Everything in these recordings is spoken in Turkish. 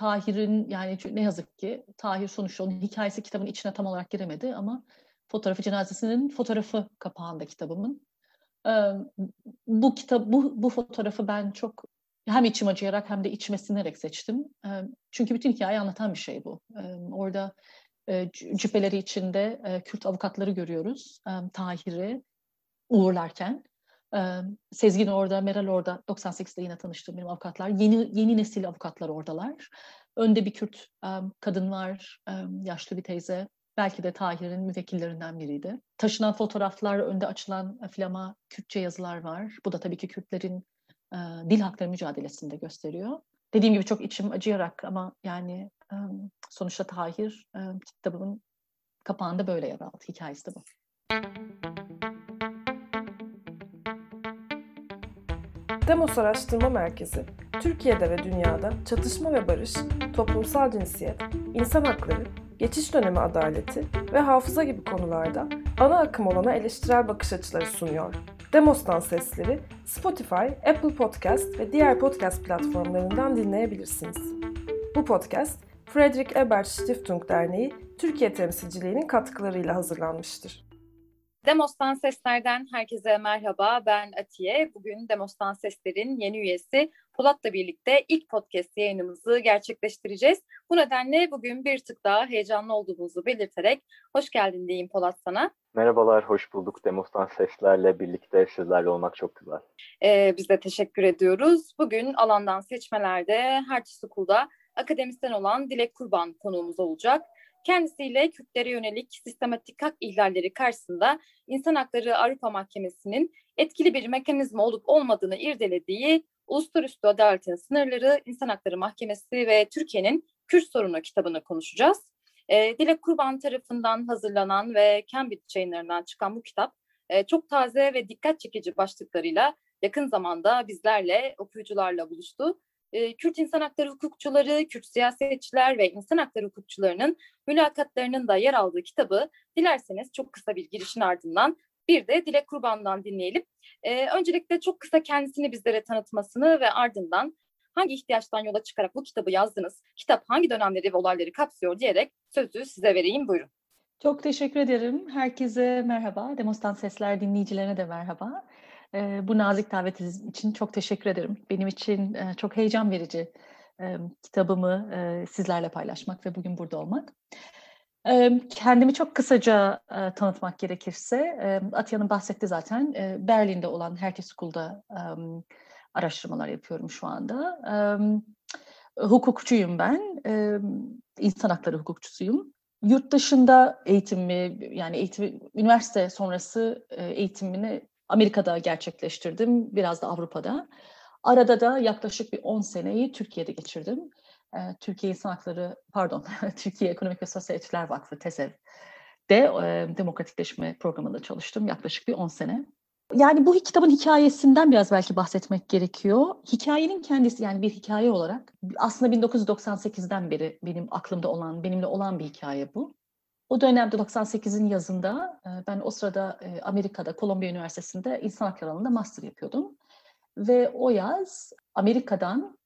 Tahir'in yani ne yazık ki Tahir sonuçta onun hikayesi kitabın içine tam olarak giremedi ama fotoğrafı cenazesinin fotoğrafı kapağında kitabımın. Ee, bu kitap bu bu fotoğrafı ben çok hem içim acıyarak hem de içime sinerek seçtim. Ee, çünkü bütün hikayeyi anlatan bir şey bu. Ee, orada e, cübbeleri içinde e, Kürt avukatları görüyoruz. Tahir'i uğurlarken. Sezgin orada, Meral orada. 98'de yine tanıştığım benim avukatlar. Yeni yeni nesil avukatlar oradalar. Önde bir Kürt kadın var, yaşlı bir teyze. Belki de Tahir'in müvekkillerinden biriydi. Taşınan fotoğraflar, önde açılan flama Kürtçe yazılar var. Bu da tabii ki Kürtlerin dil hakları mücadelesinde gösteriyor. Dediğim gibi çok içim acıyarak ama yani sonuçta Tahir kitabımın kapağında böyle yer aldı. Hikayesi de bu. Demos Araştırma Merkezi, Türkiye'de ve dünyada çatışma ve barış, toplumsal cinsiyet, insan hakları, geçiş dönemi adaleti ve hafıza gibi konularda ana akım olana eleştirel bakış açıları sunuyor. Demos'tan sesleri Spotify, Apple Podcast ve diğer podcast platformlarından dinleyebilirsiniz. Bu podcast, Friedrich Ebert Stiftung Derneği Türkiye temsilciliğinin katkılarıyla hazırlanmıştır. Demos'tan Sesler'den herkese merhaba. Ben Atiye. Bugün Demos'tan Sesler'in yeni üyesi Polat'la birlikte ilk podcast yayınımızı gerçekleştireceğiz. Bu nedenle bugün bir tık daha heyecanlı olduğumuzu belirterek hoş geldin diyeyim Polat sana. Merhabalar, hoş bulduk. Demos'tan Sesler'le birlikte sizlerle olmak çok güzel. Ee, biz de teşekkür ediyoruz. Bugün alandan seçmelerde Harç School'da akademisyen olan Dilek Kurban konuğumuz olacak. Kendisiyle Kürtlere yönelik sistematik hak ihlalleri karşısında İnsan Hakları Avrupa Mahkemesi'nin etkili bir mekanizma olup olmadığını irdelediği Uluslararası Adaletin Sınırları, İnsan Hakları Mahkemesi ve Türkiye'nin Kürt Sorunu kitabını konuşacağız. E, Dilek Kurban tarafından hazırlanan ve Cambridge yayınlarından çıkan bu kitap e, çok taze ve dikkat çekici başlıklarıyla yakın zamanda bizlerle, okuyucularla buluştu e, Kürt insan hakları hukukçuları, Kürt siyasetçiler ve insan hakları hukukçularının mülakatlarının da yer aldığı kitabı dilerseniz çok kısa bir girişin ardından bir de Dilek Kurban'dan dinleyelim. E, öncelikle çok kısa kendisini bizlere tanıtmasını ve ardından hangi ihtiyaçtan yola çıkarak bu kitabı yazdınız, kitap hangi dönemleri ve olayları kapsıyor diyerek sözü size vereyim. Buyurun. Çok teşekkür ederim. Herkese merhaba. Demostan Sesler dinleyicilerine de merhaba. E, bu nazik davetiniz için çok teşekkür ederim. Benim için e, çok heyecan verici e, kitabımı e, sizlerle paylaşmak ve bugün burada olmak. E, kendimi çok kısaca e, tanıtmak gerekirse, e, Atya'nın bahsetti zaten. E, Berlin'de olan Hertie School'da e, araştırmalar yapıyorum şu anda. E, hukukçuyum ben, e, insan hakları hukukçusuyum. Yurt dışında eğitimimi, yani eğitim, üniversite sonrası eğitimini Amerika'da gerçekleştirdim, biraz da Avrupa'da. Arada da yaklaşık bir 10 seneyi Türkiye'de geçirdim. Ee, Türkiye İnsan Hakları, pardon, Türkiye Ekonomik ve Sosyal Etkiler Vakfı TESEV'de e, demokratikleşme programında çalıştım yaklaşık bir 10 sene. Yani bu kitabın hikayesinden biraz belki bahsetmek gerekiyor. Hikayenin kendisi yani bir hikaye olarak aslında 1998'den beri benim aklımda olan, benimle olan bir hikaye bu. O dönemde 98'in yazında ben o sırada Amerika'da Kolombiya Üniversitesi'nde insan hakları alanında master yapıyordum. Ve o yaz Amerika'dan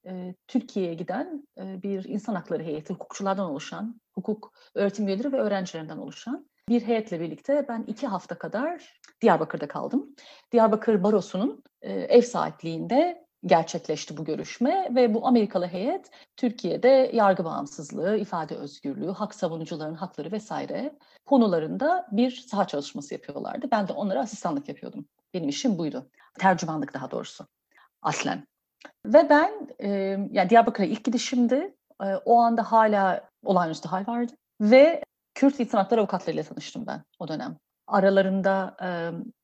Türkiye'ye giden bir insan hakları heyeti, hukukçulardan oluşan, hukuk öğretim üyeleri ve öğrencilerinden oluşan bir heyetle birlikte ben iki hafta kadar Diyarbakır'da kaldım. Diyarbakır Barosu'nun ev sahipliğinde gerçekleşti bu görüşme ve bu Amerikalı heyet Türkiye'de yargı bağımsızlığı, ifade özgürlüğü, hak savunucuların hakları vesaire konularında bir saha çalışması yapıyorlardı. Ben de onlara asistanlık yapıyordum. Benim işim buydu. Tercümanlık daha doğrusu. Aslen. Ve ben e, yani Diyarbakır'a ilk gidişimdi. E, o anda hala olağanüstü hal vardı. Ve Kürt İnsan Hakları avukatlarıyla tanıştım ben o dönem. Aralarında e,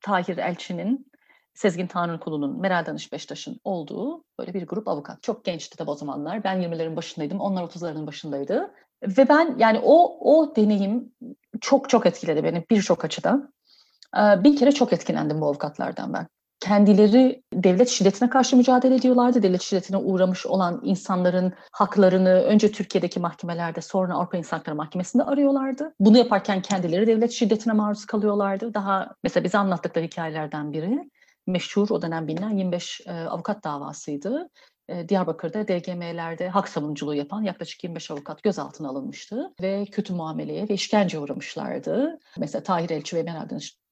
Tahir Elçi'nin Sezgin Tanrıkulu'nun, Meral Danış Beştaş'ın olduğu böyle bir grup avukat. Çok gençti tabii o zamanlar. Ben 20'lerin başındaydım, onlar 30'ların başındaydı. Ve ben yani o o deneyim çok çok etkiledi beni birçok açıdan. Bir kere çok etkilendim bu avukatlardan ben. Kendileri devlet şiddetine karşı mücadele ediyorlardı. Devlet şiddetine uğramış olan insanların haklarını önce Türkiye'deki mahkemelerde sonra Avrupa İnsan Hakları Mahkemesi'nde arıyorlardı. Bunu yaparken kendileri devlet şiddetine maruz kalıyorlardı. Daha mesela bize anlattıkları hikayelerden biri meşhur o dönem bilinen 25 e, avukat davasıydı. e, Diyarbakır'da DGM'lerde hak savunuculuğu yapan yaklaşık 25 avukat gözaltına alınmıştı ve kötü muameleye ve işkence uğramışlardı. Mesela Tahir Elçi ve Meral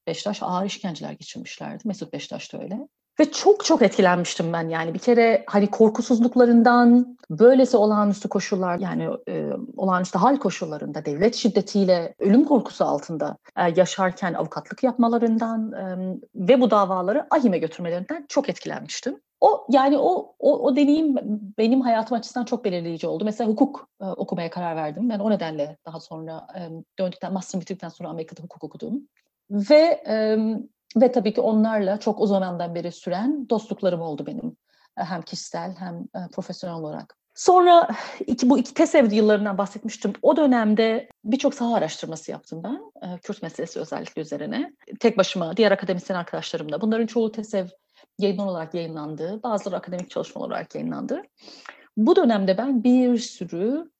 Beştaş ağır işkenceler geçirmişlerdi. Mesut Beştaş da öyle. Ve çok çok etkilenmiştim ben yani bir kere hani korkusuzluklarından böylesi olağanüstü koşullar yani e, olağanüstü hal koşullarında devlet şiddetiyle ölüm korkusu altında e, yaşarken avukatlık yapmalarından e, ve bu davaları ahime götürmelerinden çok etkilenmiştim. O yani o, o o deneyim benim hayatım açısından çok belirleyici oldu. Mesela hukuk e, okumaya karar verdim. Ben o nedenle daha sonra e, döndükten, master bitirdikten sonra Amerika'da hukuk okudum. Ve e, ve tabii ki onlarla çok o zamandan beri süren dostluklarım oldu benim. E, hem kişisel hem e, profesyonel olarak. Sonra iki, bu iki TESEV yıllarından bahsetmiştim. O dönemde birçok saha araştırması yaptım ben. E, Kürt meselesi özellikle üzerine. Tek başıma, diğer akademisyen arkadaşlarımla. Bunların çoğu TESEV yayınlar olarak yayınlandı. Bazıları akademik çalışma olarak yayınlandı. Bu dönemde ben bir sürü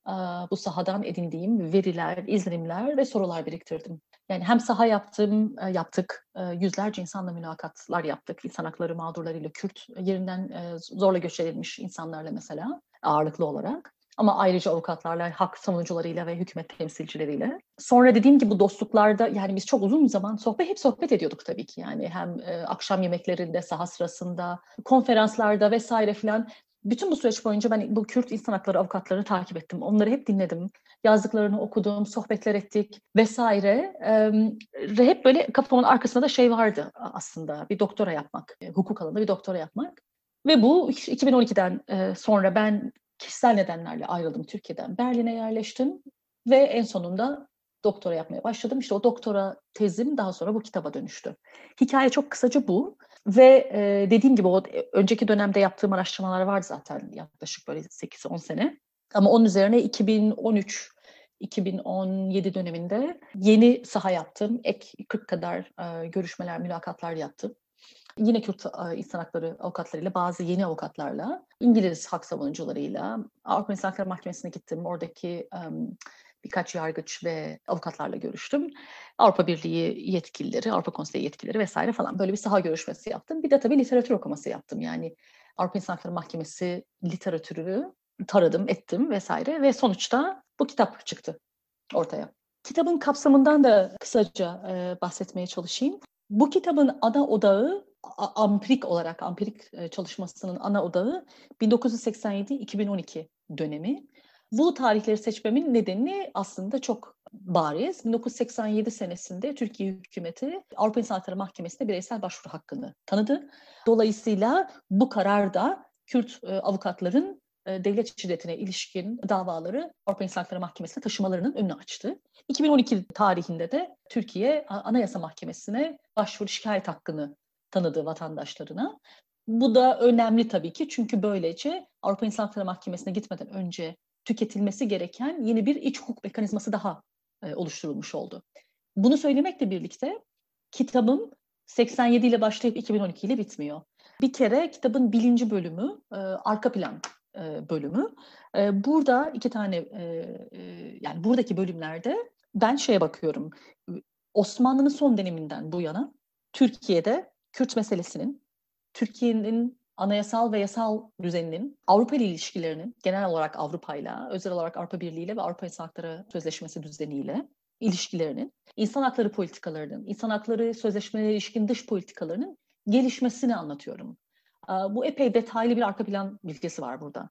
bu sahadan edindiğim veriler, izlenimler ve sorular biriktirdim. Yani hem saha yaptım, yaptık, yüzlerce insanla mülakatlar yaptık. İnsan hakları mağdurlarıyla, Kürt yerinden zorla göç edilmiş insanlarla mesela ağırlıklı olarak. Ama ayrıca avukatlarla, hak savunucularıyla ve hükümet temsilcileriyle. Sonra dediğim gibi bu dostluklarda yani biz çok uzun zaman sohbet, hep sohbet ediyorduk tabii ki. Yani hem akşam yemeklerinde, saha sırasında, konferanslarda vesaire filan bütün bu süreç boyunca ben bu Kürt insan hakları avukatlarını takip ettim. Onları hep dinledim. Yazdıklarını okudum, sohbetler ettik vesaire. Ee, hep böyle kafamın arkasında da şey vardı aslında. Bir doktora yapmak, e, hukuk alanında bir doktora yapmak. Ve bu 2012'den e, sonra ben kişisel nedenlerle ayrıldım Türkiye'den. Berlin'e yerleştim ve en sonunda doktora yapmaya başladım. İşte o doktora tezim daha sonra bu kitaba dönüştü. Hikaye çok kısaca bu. Ve e, dediğim gibi o önceki dönemde yaptığım araştırmalar var zaten yaklaşık böyle 8-10 sene. Ama onun üzerine 2013 2017 döneminde yeni saha yaptım. Ek 40 kadar e, görüşmeler, mülakatlar yaptım. Yine Kürt e, insan hakları avukatlarıyla, bazı yeni avukatlarla, İngiliz hak savunucularıyla, Avrupa İnsan Hakları Mahkemesi'ne gittim. Oradaki um, birkaç yargıç ve avukatlarla görüştüm. Avrupa Birliği yetkilileri, Avrupa Konseyi yetkilileri vesaire falan böyle bir saha görüşmesi yaptım. Bir de tabii literatür okuması yaptım. Yani Avrupa İnsan Hakları Mahkemesi literatürü taradım, ettim vesaire ve sonuçta bu kitap çıktı ortaya. Kitabın kapsamından da kısaca e, bahsetmeye çalışayım. Bu kitabın ana odağı ampirik olarak, ampirik e, çalışmasının ana odağı 1987-2012 dönemi. Bu tarihleri seçmemin nedeni aslında çok bariz. 1987 senesinde Türkiye hükümeti Avrupa İnsan Hakları Mahkemesi'ne bireysel başvuru hakkını tanıdı. Dolayısıyla bu karar da Kürt e, avukatların e, devlet şiddetine ilişkin davaları Avrupa İnsan Hakları Mahkemesi'ne taşımalarının önünü açtı. 2012 tarihinde de Türkiye Anayasa Mahkemesi'ne başvuru şikayet hakkını tanıdı vatandaşlarına. Bu da önemli tabii ki çünkü böylece Avrupa İnsan Hakları Mahkemesi'ne gitmeden önce tüketilmesi gereken yeni bir iç hukuk mekanizması daha e, oluşturulmuş oldu. Bunu söylemekle birlikte kitabım 87 ile başlayıp 2012 ile bitmiyor. Bir kere kitabın bilinci bölümü, e, arka plan e, bölümü. E, burada iki tane, e, e, yani buradaki bölümlerde ben şeye bakıyorum. Osmanlı'nın son döneminden bu yana Türkiye'de Kürt meselesinin, Türkiye'nin anayasal ve yasal düzeninin Avrupa ile ilişkilerinin genel olarak Avrupa ile, özel olarak Avrupa Birliği ile ve Avrupa İnsan Hakları Sözleşmesi düzeniyle ilişkilerinin, insan hakları politikalarının, insan hakları sözleşmelerine ilişkin dış politikalarının gelişmesini anlatıyorum. Bu epey detaylı bir arka plan bilgisi var burada.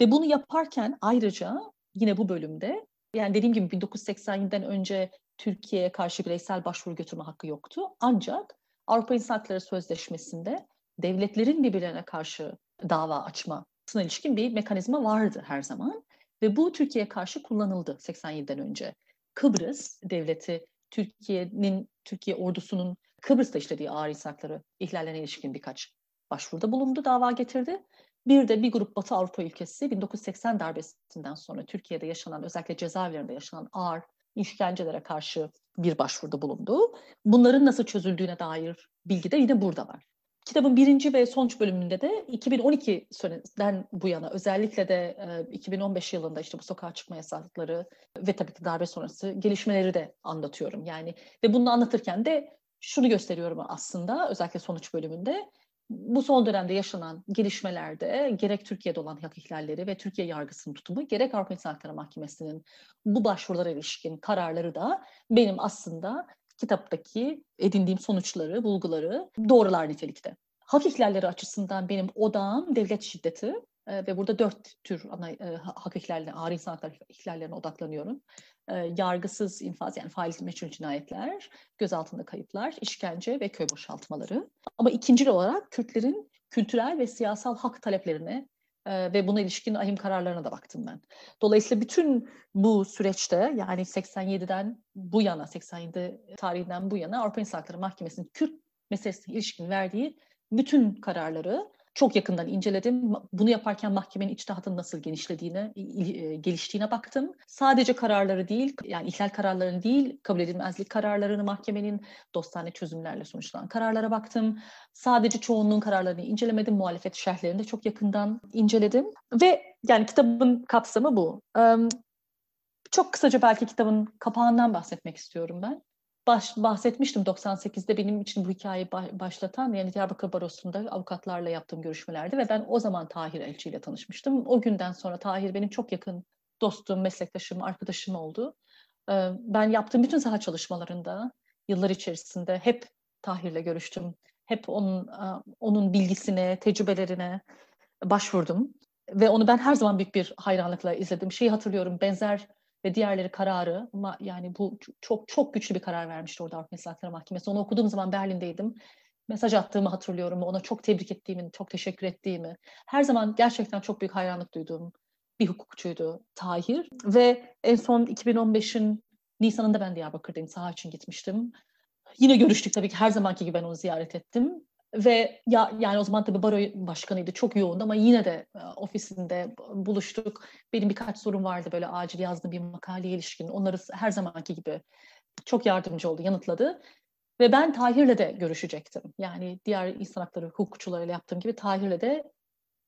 Ve bunu yaparken ayrıca yine bu bölümde yani dediğim gibi 1987'den önce Türkiye'ye karşı bireysel başvuru götürme hakkı yoktu. Ancak Avrupa İnsan Hakları Sözleşmesi'nde devletlerin birbirlerine karşı dava açmasına ilişkin bir mekanizma vardı her zaman. Ve bu Türkiye'ye karşı kullanıldı 87'den önce. Kıbrıs devleti Türkiye'nin, Türkiye ordusunun Kıbrıs'ta işlediği ağır insan hakları ihlallerine ilişkin birkaç başvuruda bulundu, dava getirdi. Bir de bir grup Batı Avrupa ülkesi 1980 darbesinden sonra Türkiye'de yaşanan özellikle cezaevlerinde yaşanan ağır işkencelere karşı bir başvuruda bulundu. Bunların nasıl çözüldüğüne dair bilgi de yine burada var. Kitabın birinci ve sonuç bölümünde de 2012 seneden bu yana özellikle de 2015 yılında işte bu sokağa çıkma yasakları ve tabii ki darbe sonrası gelişmeleri de anlatıyorum. Yani ve bunu anlatırken de şunu gösteriyorum aslında özellikle sonuç bölümünde. bu son dönemde yaşanan gelişmelerde gerek Türkiye'de olan hak ihlalleri ve Türkiye yargısının tutumu gerek Avrupa İnsan Hakları Mahkemesi'nin bu başvurulara ilişkin kararları da benim aslında kitaptaki edindiğim sonuçları, bulguları doğrular nitelikte. Hak ihlalleri açısından benim odağım devlet şiddeti e, ve burada dört tür ana e, hak ihlallerine, ağır insan hakları ihlallerine odaklanıyorum. E, yargısız infaz yani fail meçhul cinayetler, gözaltında kayıplar, işkence ve köy boşaltmaları. Ama ikinci olarak Kürtlerin kültürel ve siyasal hak taleplerine e, ve buna ilişkin ahim kararlarına da baktım ben. Dolayısıyla bütün bu süreçte yani 87'den bu yana, 87 tarihinden bu yana Avrupa İnsan Hakları Mahkemesi'nin Kürt meselesine ilişkin verdiği bütün kararları çok yakından inceledim. Bunu yaparken mahkemenin içtihatının nasıl genişlediğine, e, geliştiğine baktım. Sadece kararları değil, yani ihlal kararlarını değil, kabul edilmezlik kararlarını mahkemenin dostane çözümlerle sonuçlanan kararlara baktım. Sadece çoğunluğun kararlarını incelemedim, muhalefet şerhlerini de çok yakından inceledim. Ve yani kitabın kapsamı bu. Çok kısaca belki kitabın kapağından bahsetmek istiyorum ben baş, bahsetmiştim 98'de benim için bu hikayeyi başlatan yani Diyarbakır Barosu'nda avukatlarla yaptığım görüşmelerde ve ben o zaman Tahir Elçi ile tanışmıştım. O günden sonra Tahir benim çok yakın dostum, meslektaşım, arkadaşım oldu. Ben yaptığım bütün saha çalışmalarında yıllar içerisinde hep Tahir'le görüştüm. Hep onun onun bilgisine, tecrübelerine başvurdum ve onu ben her zaman büyük bir hayranlıkla izledim. Şeyi hatırlıyorum benzer ve diğerleri kararı ama yani bu çok çok güçlü bir karar vermişti orada Avrupa İnsan Hakları Mahkemesi. Onu okuduğum zaman Berlin'deydim. Mesaj attığımı hatırlıyorum. Ona çok tebrik ettiğimi, çok teşekkür ettiğimi. Her zaman gerçekten çok büyük hayranlık duyduğum bir hukukçuydu Tahir. Ve en son 2015'in Nisan'ında ben Diyarbakır'dayım. Saha için gitmiştim. Yine görüştük tabii ki her zamanki gibi ben onu ziyaret ettim. Ve ya yani o zaman tabii baro başkanıydı çok yoğundu ama yine de e, ofisinde buluştuk. Benim birkaç sorum vardı böyle acil yazdığım bir makaleye ilişkin. Onları her zamanki gibi çok yardımcı oldu, yanıtladı. Ve ben Tahir'le de görüşecektim. Yani diğer insan hakları hukukçularıyla yaptığım gibi Tahir'le de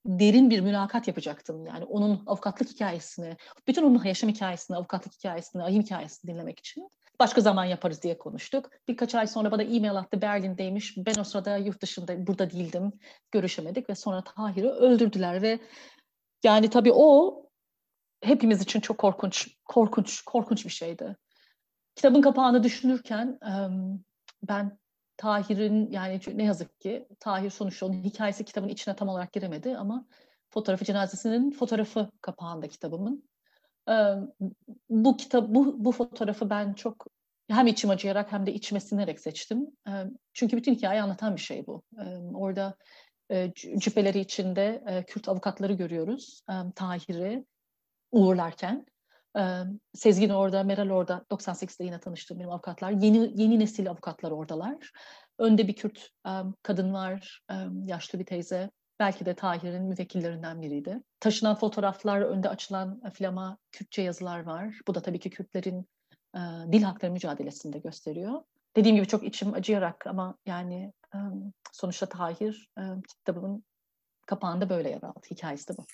derin bir mülakat yapacaktım. Yani onun avukatlık hikayesini, bütün onun yaşam hikayesini, avukatlık hikayesini, ahim hikayesini dinlemek için başka zaman yaparız diye konuştuk. Birkaç ay sonra bana e-mail attı Berlin'deymiş. Ben o sırada yurt dışında burada değildim. Görüşemedik ve sonra Tahir'i öldürdüler ve yani tabii o hepimiz için çok korkunç, korkunç, korkunç bir şeydi. Kitabın kapağını düşünürken ben Tahir'in yani ne yazık ki Tahir sonuçta onun hikayesi kitabın içine tam olarak giremedi ama fotoğrafı cenazesinin fotoğrafı kapağında kitabımın bu kitap bu, bu fotoğrafı ben çok hem içim acıyarak hem de içime sinerek seçtim. Çünkü bütün hikayeyi anlatan bir şey bu. Orada cübbeleri içinde Kürt avukatları görüyoruz. Tahir'i uğurlarken. Sezgin orada, Meral orada. 98'de yine tanıştığım benim avukatlar. Yeni yeni nesil avukatlar oradalar. Önde bir Kürt kadın var, yaşlı bir teyze. Belki de Tahir'in müvekkillerinden biriydi. Taşınan fotoğraflar, önde açılan flama Kürtçe yazılar var. Bu da tabii ki Kürtlerin e, dil hakları mücadelesinde gösteriyor. Dediğim gibi çok içim acıyarak ama yani e, sonuçta Tahir e, kitabımın kapağında böyle yer aldı. Hikayesi de bu.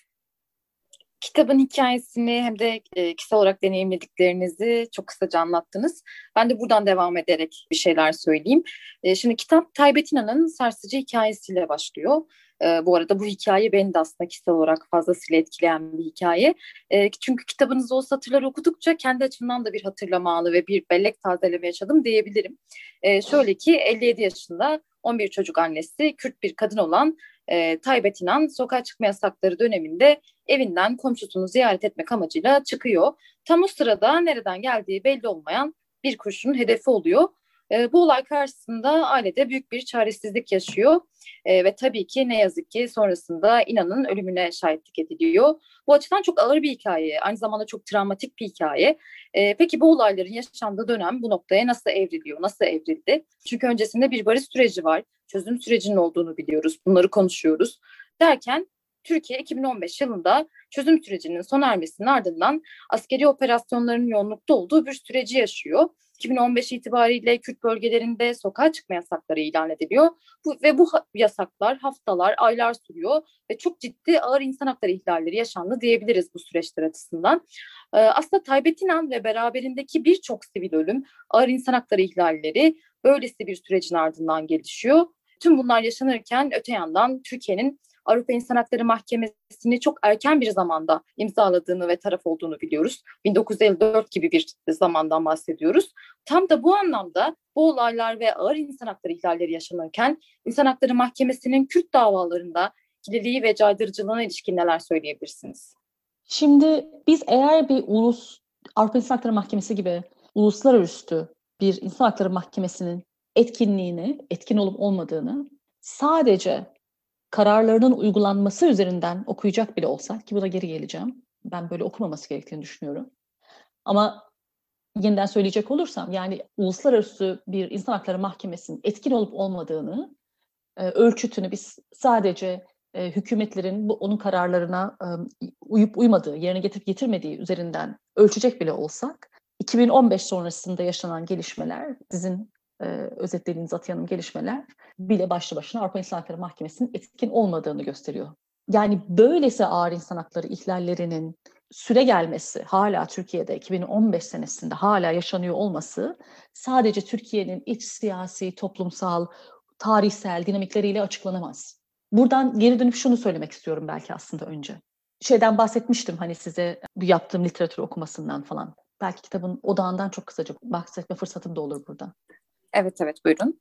Kitabın hikayesini hem de e, kişisel olarak deneyimlediklerinizi çok kısaca anlattınız. Ben de buradan devam ederek bir şeyler söyleyeyim. E, şimdi kitap Taybet İnan'ın sarsıcı hikayesiyle başlıyor. E, bu arada bu hikaye beni de aslında kişisel olarak fazlasıyla etkileyen bir hikaye. E, çünkü kitabınızda o satırları okudukça kendi açımdan da bir hatırlama anı ve bir bellek tazeleme yaşadım diyebilirim. E, şöyle ki 57 yaşında 11 çocuk annesi Kürt bir kadın olan e, Taybet İnan sokağa çıkma yasakları döneminde evinden komşusunu ziyaret etmek amacıyla çıkıyor. Tam o sırada nereden geldiği belli olmayan bir kurşunun hedefi oluyor e, bu olay karşısında ailede büyük bir çaresizlik yaşıyor e, ve tabii ki ne yazık ki sonrasında inanın ölümüne şahitlik ediliyor. Bu açıdan çok ağır bir hikaye, aynı zamanda çok travmatik bir hikaye. E, peki bu olayların yaşandığı dönem bu noktaya nasıl evriliyor, nasıl evrildi? Çünkü öncesinde bir barış süreci var, çözüm sürecinin olduğunu biliyoruz, bunları konuşuyoruz. Derken Türkiye 2015 yılında çözüm sürecinin sona ermesinin ardından askeri operasyonların yoğunlukta olduğu bir süreci yaşıyor. 2015 itibariyle Kürt bölgelerinde sokağa çıkma yasakları ilan ediliyor. Bu, ve bu yasaklar haftalar, aylar sürüyor ve çok ciddi ağır insan hakları ihlalleri yaşandı diyebiliriz bu süreçler açısından. Ee, aslında Taybet İnan ve beraberindeki birçok sivil ölüm, ağır insan hakları ihlalleri böylesi bir sürecin ardından gelişiyor. tüm bunlar yaşanırken öte yandan Türkiye'nin Avrupa İnsan Hakları Mahkemesi'ni çok erken bir zamanda imzaladığını ve taraf olduğunu biliyoruz. 1954 gibi bir zamandan bahsediyoruz. Tam da bu anlamda bu olaylar ve ağır insan hakları ihlalleri yaşanırken İnsan Hakları Mahkemesi'nin Kürt davalarında ikililiği ve caydırıcılığına ilişkin neler söyleyebilirsiniz? Şimdi biz eğer bir ulus Avrupa İnsan Hakları Mahkemesi gibi uluslararası bir insan hakları mahkemesinin etkinliğini, etkin olup olmadığını sadece kararlarının uygulanması üzerinden okuyacak bile olsak ki buna geri geleceğim. Ben böyle okumaması gerektiğini düşünüyorum. Ama yeniden söyleyecek olursam yani uluslararası bir insan hakları mahkemesinin etkin olup olmadığını e, ölçütünü biz sadece e, hükümetlerin bu onun kararlarına e, uyup uymadığı, yerine getirip getirmediği üzerinden ölçecek bile olsak 2015 sonrasında yaşanan gelişmeler, sizin e, özetlediğiniz Atiye gelişmeler bile başlı başına Avrupa İnsan Hakları Mahkemesi'nin etkin olmadığını gösteriyor. Yani böylesi ağır insan hakları ihlallerinin süre gelmesi hala Türkiye'de 2015 senesinde hala yaşanıyor olması sadece Türkiye'nin iç siyasi, toplumsal, tarihsel dinamikleriyle açıklanamaz. Buradan geri dönüp şunu söylemek istiyorum belki aslında önce. Şeyden bahsetmiştim hani size bu yaptığım literatür okumasından falan. Belki kitabın odağından çok kısaca bahsetme fırsatım da olur burada. Evet evet buyurun.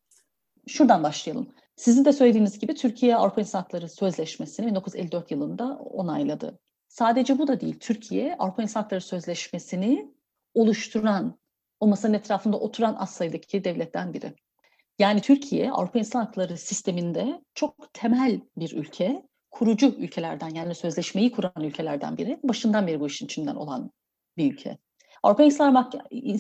Şuradan başlayalım. Sizin de söylediğiniz gibi Türkiye Avrupa İnsan Hakları Sözleşmesi'ni 1954 yılında onayladı. Sadece bu da değil. Türkiye Avrupa İnsan Hakları Sözleşmesi'ni oluşturan, o masanın etrafında oturan az sayıdaki devletten biri. Yani Türkiye Avrupa İnsan Hakları sisteminde çok temel bir ülke, kurucu ülkelerden yani sözleşmeyi kuran ülkelerden biri. Başından beri bu işin içinden olan bir ülke. Avrupa İnsan,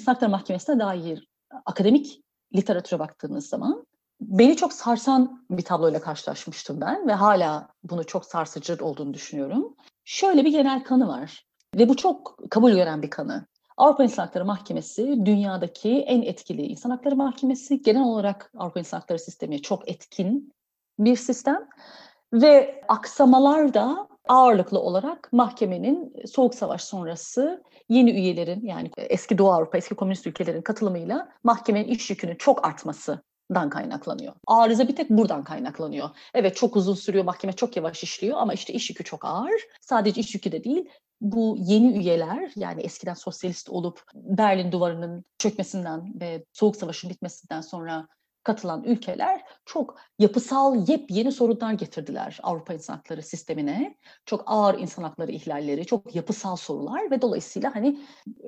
Hakları Mahkemesi'ne dair akademik literatüre baktığınız zaman beni çok sarsan bir tabloyla karşılaşmıştım ben ve hala bunu çok sarsıcı olduğunu düşünüyorum. Şöyle bir genel kanı var ve bu çok kabul gören bir kanı. Avrupa İnsan Hakları Mahkemesi dünyadaki en etkili insan hakları mahkemesi. Genel olarak Avrupa İnsan Hakları sistemi çok etkin bir sistem ve aksamalar da ağırlıklı olarak mahkemenin Soğuk Savaş sonrası yeni üyelerin yani eski Doğu Avrupa, eski komünist ülkelerin katılımıyla mahkemenin iş yükünün çok artması dan kaynaklanıyor. Arıza bir tek buradan kaynaklanıyor. Evet çok uzun sürüyor, mahkeme çok yavaş işliyor ama işte iş yükü çok ağır. Sadece iş yükü de değil, bu yeni üyeler yani eskiden sosyalist olup Berlin duvarının çökmesinden ve Soğuk Savaş'ın bitmesinden sonra katılan ülkeler çok yapısal yepyeni sorunlar getirdiler Avrupa İnsan Hakları sistemine. Çok ağır insan hakları ihlalleri, çok yapısal sorular ve dolayısıyla hani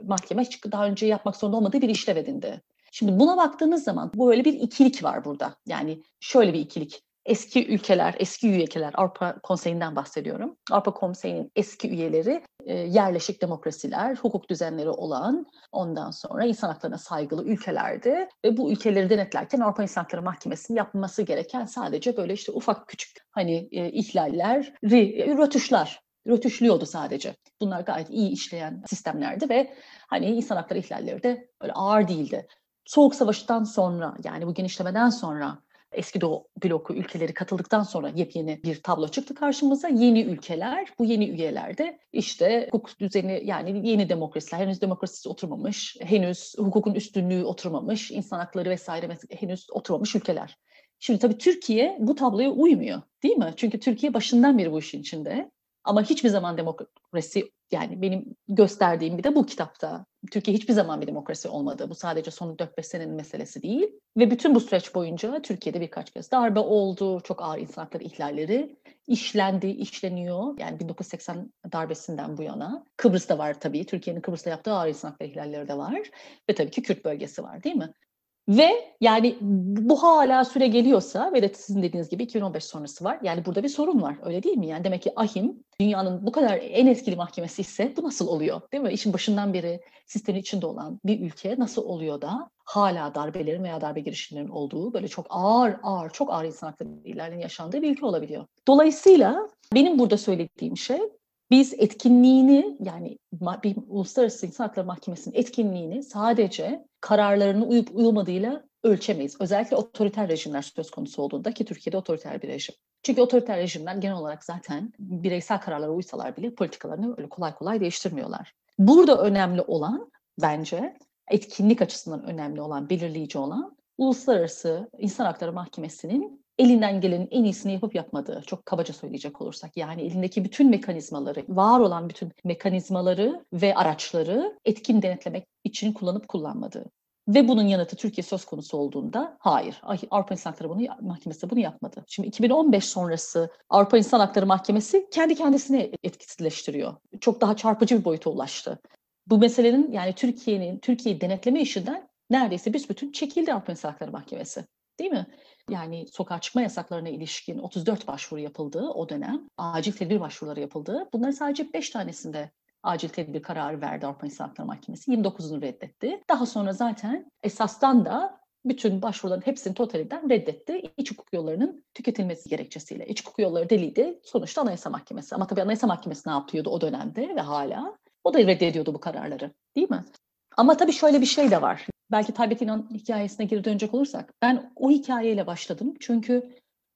mahkeme daha önce yapmak zorunda olmadığı bir işlev edindi. Şimdi buna baktığınız zaman böyle bir ikilik var burada. Yani şöyle bir ikilik eski ülkeler, eski ülkeler, Avrupa Konseyi'nden bahsediyorum. Avrupa Konseyi'nin eski üyeleri e, yerleşik demokrasiler, hukuk düzenleri olan, ondan sonra insan haklarına saygılı ülkelerdi. Ve bu ülkeleri denetlerken Avrupa İnsan Hakları Mahkemesi'nin yapması gereken sadece böyle işte ufak küçük hani e, ihlaller, rötuşlar rötuşluyordu sadece. Bunlar gayet iyi işleyen sistemlerdi ve hani insan hakları ihlalleri de böyle ağır değildi. Soğuk Savaş'tan sonra yani bu genişlemeden sonra eski Doğu bloku ülkeleri katıldıktan sonra yepyeni bir tablo çıktı karşımıza. Yeni ülkeler, bu yeni üyelerde işte hukuk düzeni yani yeni demokrasiler, henüz demokrasisi oturmamış, henüz hukukun üstünlüğü oturmamış, insan hakları vesaire henüz oturmamış ülkeler. Şimdi tabii Türkiye bu tabloya uymuyor değil mi? Çünkü Türkiye başından beri bu işin içinde. Ama hiçbir zaman demokrasi yani benim gösterdiğim bir de bu kitapta. Türkiye hiçbir zaman bir demokrasi olmadı. Bu sadece son 4-5 senenin meselesi değil. Ve bütün bu süreç boyunca Türkiye'de birkaç kez darbe oldu. Çok ağır insan hakları ihlalleri işlendi, işleniyor. Yani 1980 darbesinden bu yana. Kıbrıs'ta var tabii. Türkiye'nin Kıbrıs'ta yaptığı ağır insan hakları ihlalleri de var. Ve tabii ki Kürt bölgesi var değil mi? Ve yani bu hala süre geliyorsa ve de sizin dediğiniz gibi 2015 sonrası var. Yani burada bir sorun var öyle değil mi? Yani demek ki ahim dünyanın bu kadar en etkili mahkemesi ise bu nasıl oluyor değil mi? İşin başından beri sistemin içinde olan bir ülke nasıl oluyor da hala darbelerin veya darbe girişimlerinin olduğu böyle çok ağır ağır çok ağır insan hakları ilerlerin yaşandığı bir ülke olabiliyor. Dolayısıyla benim burada söylediğim şey biz etkinliğini yani bir Uluslararası İnsan Hakları Mahkemesi'nin etkinliğini sadece kararlarını uyup uyulmadığıyla ölçemeyiz. Özellikle otoriter rejimler söz konusu olduğunda ki Türkiye'de otoriter bir rejim. Çünkü otoriter rejimler genel olarak zaten bireysel kararlara uysalar bile politikalarını öyle kolay kolay değiştirmiyorlar. Burada önemli olan bence etkinlik açısından önemli olan, belirleyici olan Uluslararası İnsan Hakları Mahkemesi'nin elinden gelenin en iyisini yapıp yapmadığı, çok kabaca söyleyecek olursak. Yani elindeki bütün mekanizmaları, var olan bütün mekanizmaları ve araçları etkin denetlemek için kullanıp kullanmadığı. Ve bunun yanıtı Türkiye söz konusu olduğunda hayır. Avrupa İnsan Hakları bunu, Mahkemesi bunu yapmadı. Şimdi 2015 sonrası Avrupa İnsan Hakları Mahkemesi kendi kendisini etkisizleştiriyor. Çok daha çarpıcı bir boyuta ulaştı. Bu meselenin yani Türkiye'nin Türkiye'yi denetleme işinden neredeyse büsbütün çekildi Avrupa İnsan Hakları Mahkemesi. Değil mi? Yani sokağa çıkma yasaklarına ilişkin 34 başvuru yapıldığı o dönem acil tedbir başvuruları yapıldı. Bunların sadece 5 tanesinde acil tedbir kararı verdi Avrupa İnsan Hakları Mahkemesi. 29'unu reddetti. Daha sonra zaten esasdan da bütün başvuruların hepsini totalinden reddetti. İç hukuk yollarının tüketilmesi gerekçesiyle. İç hukuk yolları deliydi. Sonuçta Anayasa Mahkemesi. Ama tabii Anayasa Mahkemesi ne yapıyordu o dönemde ve hala? O da reddediyordu bu kararları. Değil mi? Ama tabii şöyle bir şey de var. Belki Taybet İnan hikayesine geri dönecek olursak. Ben o hikayeyle başladım. Çünkü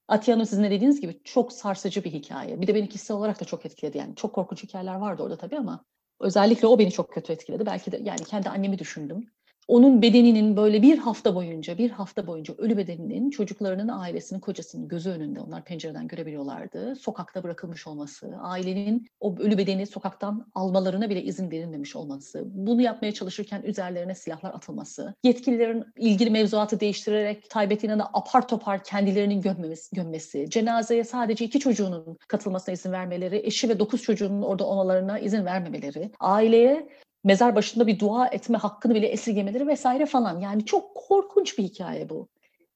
Atiye Hanım sizin de dediğiniz gibi çok sarsıcı bir hikaye. Bir de beni kişisel olarak da çok etkiledi. Yani çok korkunç hikayeler vardı orada tabii ama özellikle o beni çok kötü etkiledi. Belki de yani kendi annemi düşündüm onun bedeninin böyle bir hafta boyunca, bir hafta boyunca ölü bedeninin çocuklarının, ailesinin, kocasının gözü önünde onlar pencereden görebiliyorlardı. Sokakta bırakılmış olması, ailenin o ölü bedeni sokaktan almalarına bile izin verilmemiş olması, bunu yapmaya çalışırken üzerlerine silahlar atılması, yetkililerin ilgili mevzuatı değiştirerek Taybet İnan'ı apar topar kendilerinin gömmesi, gömmesi, cenazeye sadece iki çocuğunun katılmasına izin vermeleri, eşi ve dokuz çocuğunun orada olmalarına izin vermemeleri, aileye mezar başında bir dua etme hakkını bile esirgemeleri vesaire falan. Yani çok korkunç bir hikaye bu.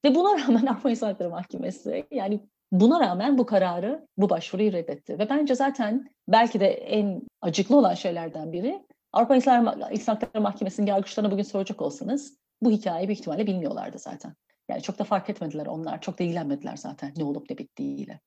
Ve buna rağmen Avrupa İnsan Hakları Mahkemesi yani buna rağmen bu kararı, bu başvuruyu reddetti. Ve bence zaten belki de en acıklı olan şeylerden biri Avrupa İnsan Hakları Mahkemesi'nin yargıçlarına bugün soracak olsanız bu hikayeyi büyük ihtimalle bilmiyorlardı zaten. Yani çok da fark etmediler onlar, çok da ilgilenmediler zaten ne olup ne bittiğiyle.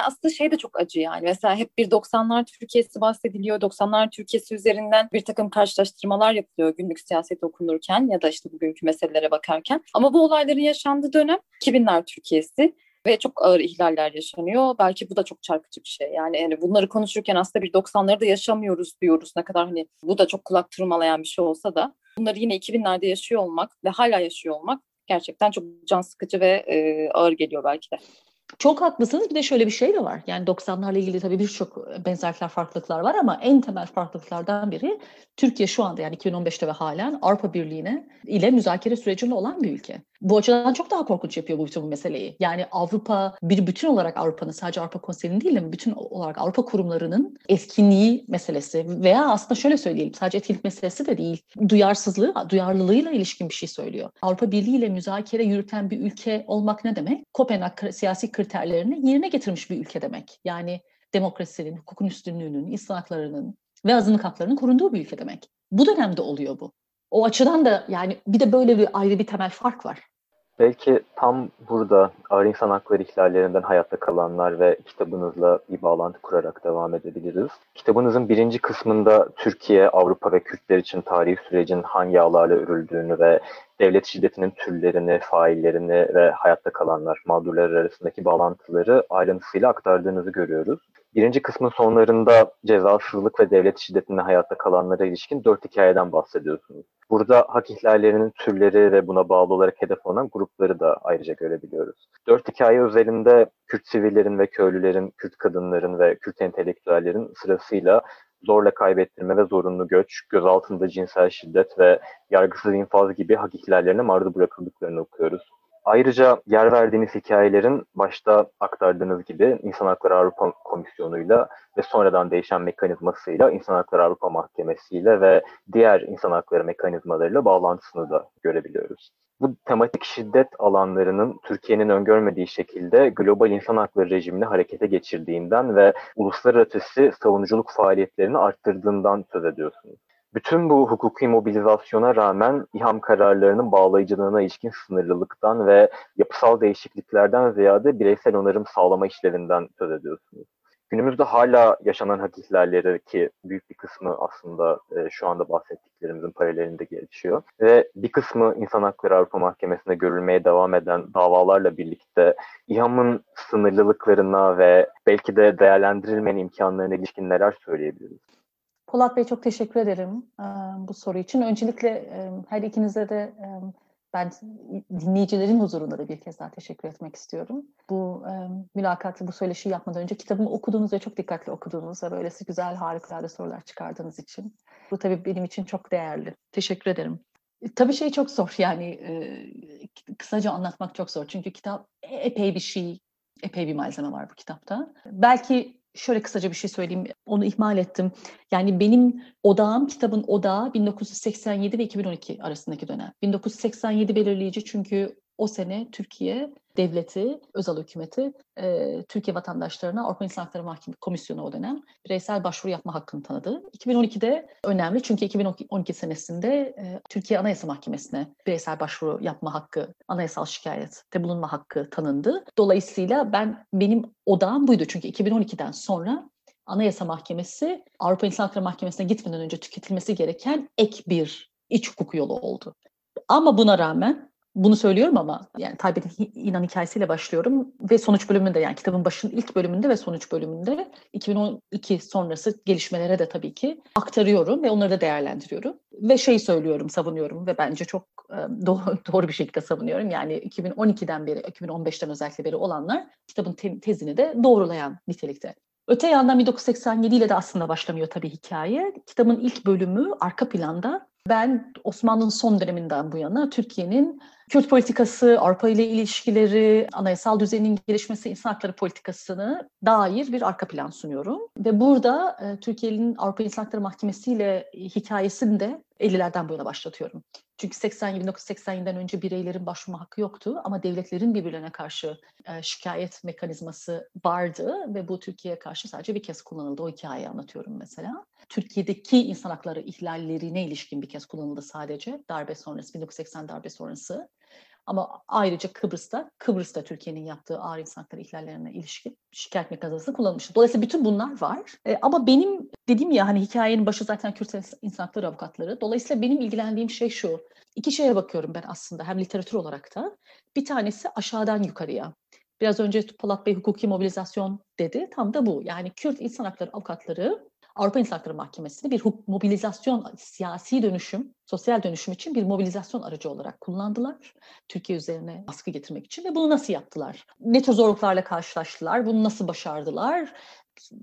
Aslında şey de çok acı yani. Mesela hep bir 90'lar Türkiye'si bahsediliyor. 90'lar Türkiye'si üzerinden bir takım karşılaştırmalar yapılıyor günlük siyaset okunurken ya da işte bugünkü meselelere bakarken. Ama bu olayların yaşandığı dönem 2000'ler Türkiye'si ve çok ağır ihlaller yaşanıyor. Belki bu da çok çarpıcı bir şey. Yani, yani bunları konuşurken aslında bir 90'ları da yaşamıyoruz diyoruz. Ne kadar hani bu da çok kulak tırmalayan bir şey olsa da bunları yine 2000'lerde yaşıyor olmak ve hala yaşıyor olmak gerçekten çok can sıkıcı ve e, ağır geliyor belki de. Çok haklısınız. Bir de şöyle bir şey de var. Yani 90'larla ilgili tabii birçok benzerlikler, farklılıklar var ama en temel farklılıklardan biri Türkiye şu anda yani 2015'te ve halen Avrupa Birliği'ne ile müzakere sürecinde olan bir ülke. Bu açıdan çok daha korkunç yapıyor bu bütün bu meseleyi. Yani Avrupa bir bütün olarak Avrupa'nın sadece Avrupa Konseyi'nin değil de bütün olarak Avrupa kurumlarının etkinliği meselesi veya aslında şöyle söyleyelim sadece etkinlik meselesi de değil. Duyarsızlığı, duyarlılığıyla ilişkin bir şey söylüyor. Avrupa Birliği ile müzakere yürüten bir ülke olmak ne demek? Kopenhag siyasi kriterlerini yerine getirmiş bir ülke demek. Yani demokrasinin, hukukun üstünlüğünün, insan haklarının ve azınlık haklarının korunduğu bir ülke demek. Bu dönemde oluyor bu. O açıdan da yani bir de böyle bir ayrı bir temel fark var. Belki tam burada ağır insan hakları ihlallerinden hayatta kalanlar ve kitabınızla bir bağlantı kurarak devam edebiliriz. Kitabınızın birinci kısmında Türkiye, Avrupa ve Kürtler için tarihi sürecin hangi ağlarla örüldüğünü ve devlet şiddetinin türlerini, faillerini ve hayatta kalanlar, mağdurlar arasındaki bağlantıları ayrıntısıyla aktardığınızı görüyoruz. Birinci kısmın sonlarında cezasızlık ve devlet şiddetinde hayatta kalanlara ilişkin dört hikayeden bahsediyorsunuz. Burada hak ihlallerinin türleri ve buna bağlı olarak hedef alınan grupları da ayrıca görebiliyoruz. Dört hikaye özelinde Kürt sivillerin ve köylülerin, Kürt kadınların ve Kürt entelektüellerin sırasıyla zorla kaybettirme ve zorunlu göç, gözaltında cinsel şiddet ve yargısız infaz gibi hak ihlallerine maruz bırakıldıklarını okuyoruz. Ayrıca yer verdiğiniz hikayelerin başta aktardığınız gibi İnsan Hakları Avrupa Komisyonu'yla ve sonradan değişen mekanizmasıyla İnsan Hakları Avrupa Mahkemesi'yle ve diğer insan hakları mekanizmalarıyla bağlantısını da görebiliyoruz. Bu tematik şiddet alanlarının Türkiye'nin öngörmediği şekilde global insan hakları rejimini harekete geçirdiğinden ve uluslararası savunuculuk faaliyetlerini arttırdığından söz ediyorsunuz. Bütün bu hukuki mobilizasyona rağmen İHAM kararlarının bağlayıcılığına ilişkin sınırlılıktan ve yapısal değişikliklerden ziyade bireysel onarım sağlama işlerinden söz ediyorsunuz. Günümüzde hala yaşanan hak ki büyük bir kısmı aslında e, şu anda bahsettiklerimizin paralelinde gelişiyor. Ve bir kısmı İnsan Hakları Avrupa Mahkemesi'nde görülmeye devam eden davalarla birlikte İHAM'ın sınırlılıklarına ve belki de değerlendirilmeyen imkanlarına ilişkin neler söyleyebiliriz? Polat Bey çok teşekkür ederim bu soru için. Öncelikle her ikinize de ben dinleyicilerin huzurunda da bir kez daha teşekkür etmek istiyorum. Bu e, mülakatı, bu söyleşiyi yapmadan önce kitabımı okuduğunuz ve çok dikkatli okuduğunuz ve böylesi güzel, harikulade sorular çıkardığınız için. Bu tabii benim için çok değerli. Teşekkür ederim. Tabii şey çok zor yani e, kısaca anlatmak çok zor. Çünkü kitap epey bir şey, epey bir malzeme var bu kitapta. Belki şöyle kısaca bir şey söyleyeyim. Onu ihmal ettim. Yani benim odağım, kitabın odağı 1987 ve 2012 arasındaki dönem. 1987 belirleyici çünkü o sene Türkiye devleti, özel hükümeti e, Türkiye vatandaşlarına Avrupa İnsan Hakları Mahkeme Komisyonu o dönem bireysel başvuru yapma hakkını tanıdı. 2012'de önemli çünkü 2012 senesinde e, Türkiye Anayasa Mahkemesi'ne bireysel başvuru yapma hakkı, anayasal şikayette bulunma hakkı tanındı. Dolayısıyla ben benim odağım buydu çünkü 2012'den sonra Anayasa Mahkemesi Avrupa İnsan Hakları Mahkemesi'ne gitmeden önce tüketilmesi gereken ek bir iç hukuk yolu oldu. Ama buna rağmen bunu söylüyorum ama yani Taybet'in inan hikayesiyle başlıyorum ve sonuç bölümünde yani kitabın başın ilk bölümünde ve sonuç bölümünde 2012 sonrası gelişmelere de tabii ki aktarıyorum ve onları da değerlendiriyorum. Ve şey söylüyorum, savunuyorum ve bence çok doğru, doğru bir şekilde savunuyorum. Yani 2012'den beri, 2015'ten özellikle beri olanlar kitabın te- tezini de doğrulayan nitelikte. Öte yandan 1987 ile de aslında başlamıyor tabii hikaye. Kitabın ilk bölümü arka planda ben Osmanlı'nın son döneminden bu yana Türkiye'nin Kürt politikası, Avrupa ile ilişkileri, anayasal düzenin gelişmesi, insan hakları politikasını dair bir arka plan sunuyorum. Ve burada e, Türkiye'nin Avrupa İnsan Hakları Mahkemesi ile hikayesini de 50'lerden bu yana başlatıyorum. Çünkü 80 1987'den önce bireylerin başvurma hakkı yoktu ama devletlerin birbirlerine karşı e, şikayet mekanizması vardı ve bu Türkiye'ye karşı sadece bir kez kullanıldı. O hikayeyi anlatıyorum mesela. Türkiye'deki insan hakları ihlallerine ilişkin bir kez kullanıldı sadece darbe sonrası, 1980 darbe sonrası. Ama ayrıca Kıbrıs'ta, Kıbrıs'ta Türkiye'nin yaptığı ağır insan hakları ihlallerine ilişkin şikayet mekanizması kullanılmıştı. Dolayısıyla bütün bunlar var. E, ama benim dediğim ya hani hikayenin başı zaten Kürt insan hakları avukatları. Dolayısıyla benim ilgilendiğim şey şu. İki şeye bakıyorum ben aslında hem literatür olarak da. Bir tanesi aşağıdan yukarıya. Biraz önce Polat Bey hukuki mobilizasyon dedi. Tam da bu. Yani Kürt insan hakları avukatları Avrupa İnsan Hakları Mahkemesi'ni bir mobilizasyon, siyasi dönüşüm, sosyal dönüşüm için bir mobilizasyon aracı olarak kullandılar. Türkiye üzerine baskı getirmek için ve bunu nasıl yaptılar? Ne tür zorluklarla karşılaştılar? Bunu nasıl başardılar?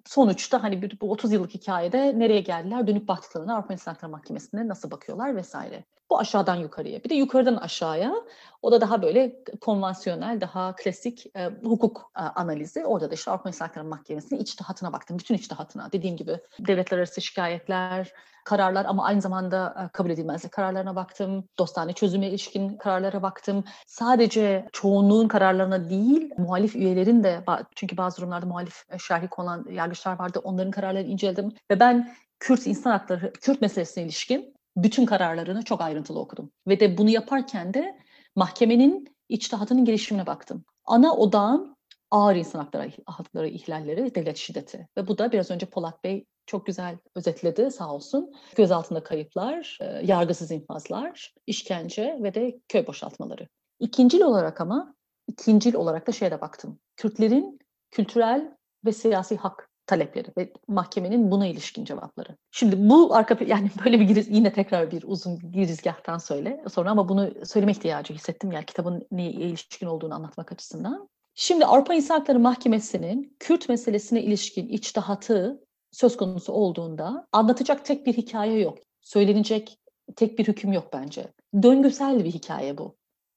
sonuçta hani bu 30 yıllık hikayede nereye geldiler, dönüp baktıklarına Avrupa İnsan Hakları Mahkemesi'ne nasıl bakıyorlar vesaire. Bu aşağıdan yukarıya. Bir de yukarıdan aşağıya o da daha böyle konvansiyonel, daha klasik e, hukuk e, analizi. Orada da işte Avrupa İnsan Hakları Mahkemesi'nin içtihatına baktım. Bütün içtihatına. Dediğim gibi devletler arası şikayetler, kararlar ama aynı zamanda e, kabul edilmezlik kararlarına baktım. Dostane çözüme ilişkin kararlara baktım. Sadece çoğunluğun kararlarına değil, muhalif üyelerin de çünkü bazı durumlarda muhalif e, şerhik olan yargıçlar vardı. Onların kararlarını inceledim ve ben Kürt insan hakları, Kürt meselesine ilişkin bütün kararlarını çok ayrıntılı okudum. Ve de bunu yaparken de mahkemenin içtihatının gelişimine baktım. Ana odağım ağır insan hakları, hakları ihlalleri, devlet şiddeti. Ve bu da biraz önce Polat Bey çok güzel özetledi sağ olsun. Gözaltında kayıplar, e, yargısız infazlar, işkence ve de köy boşaltmaları. İkincil olarak ama, ikincil olarak da şeye de baktım. Kürtlerin kültürel ve siyasi hak talepleri ve mahkemenin buna ilişkin cevapları. Şimdi bu arka yani böyle bir giriz, yine tekrar bir uzun girizgahtan söyle sonra ama bunu söyleme ihtiyacı hissettim yani kitabın neye ilişkin olduğunu anlatmak açısından. Şimdi Avrupa İnsan Hakları Mahkemesi'nin Kürt meselesine ilişkin içtihatı söz konusu olduğunda anlatacak tek bir hikaye yok. Söylenecek tek bir hüküm yok bence. Döngüsel bir hikaye bu.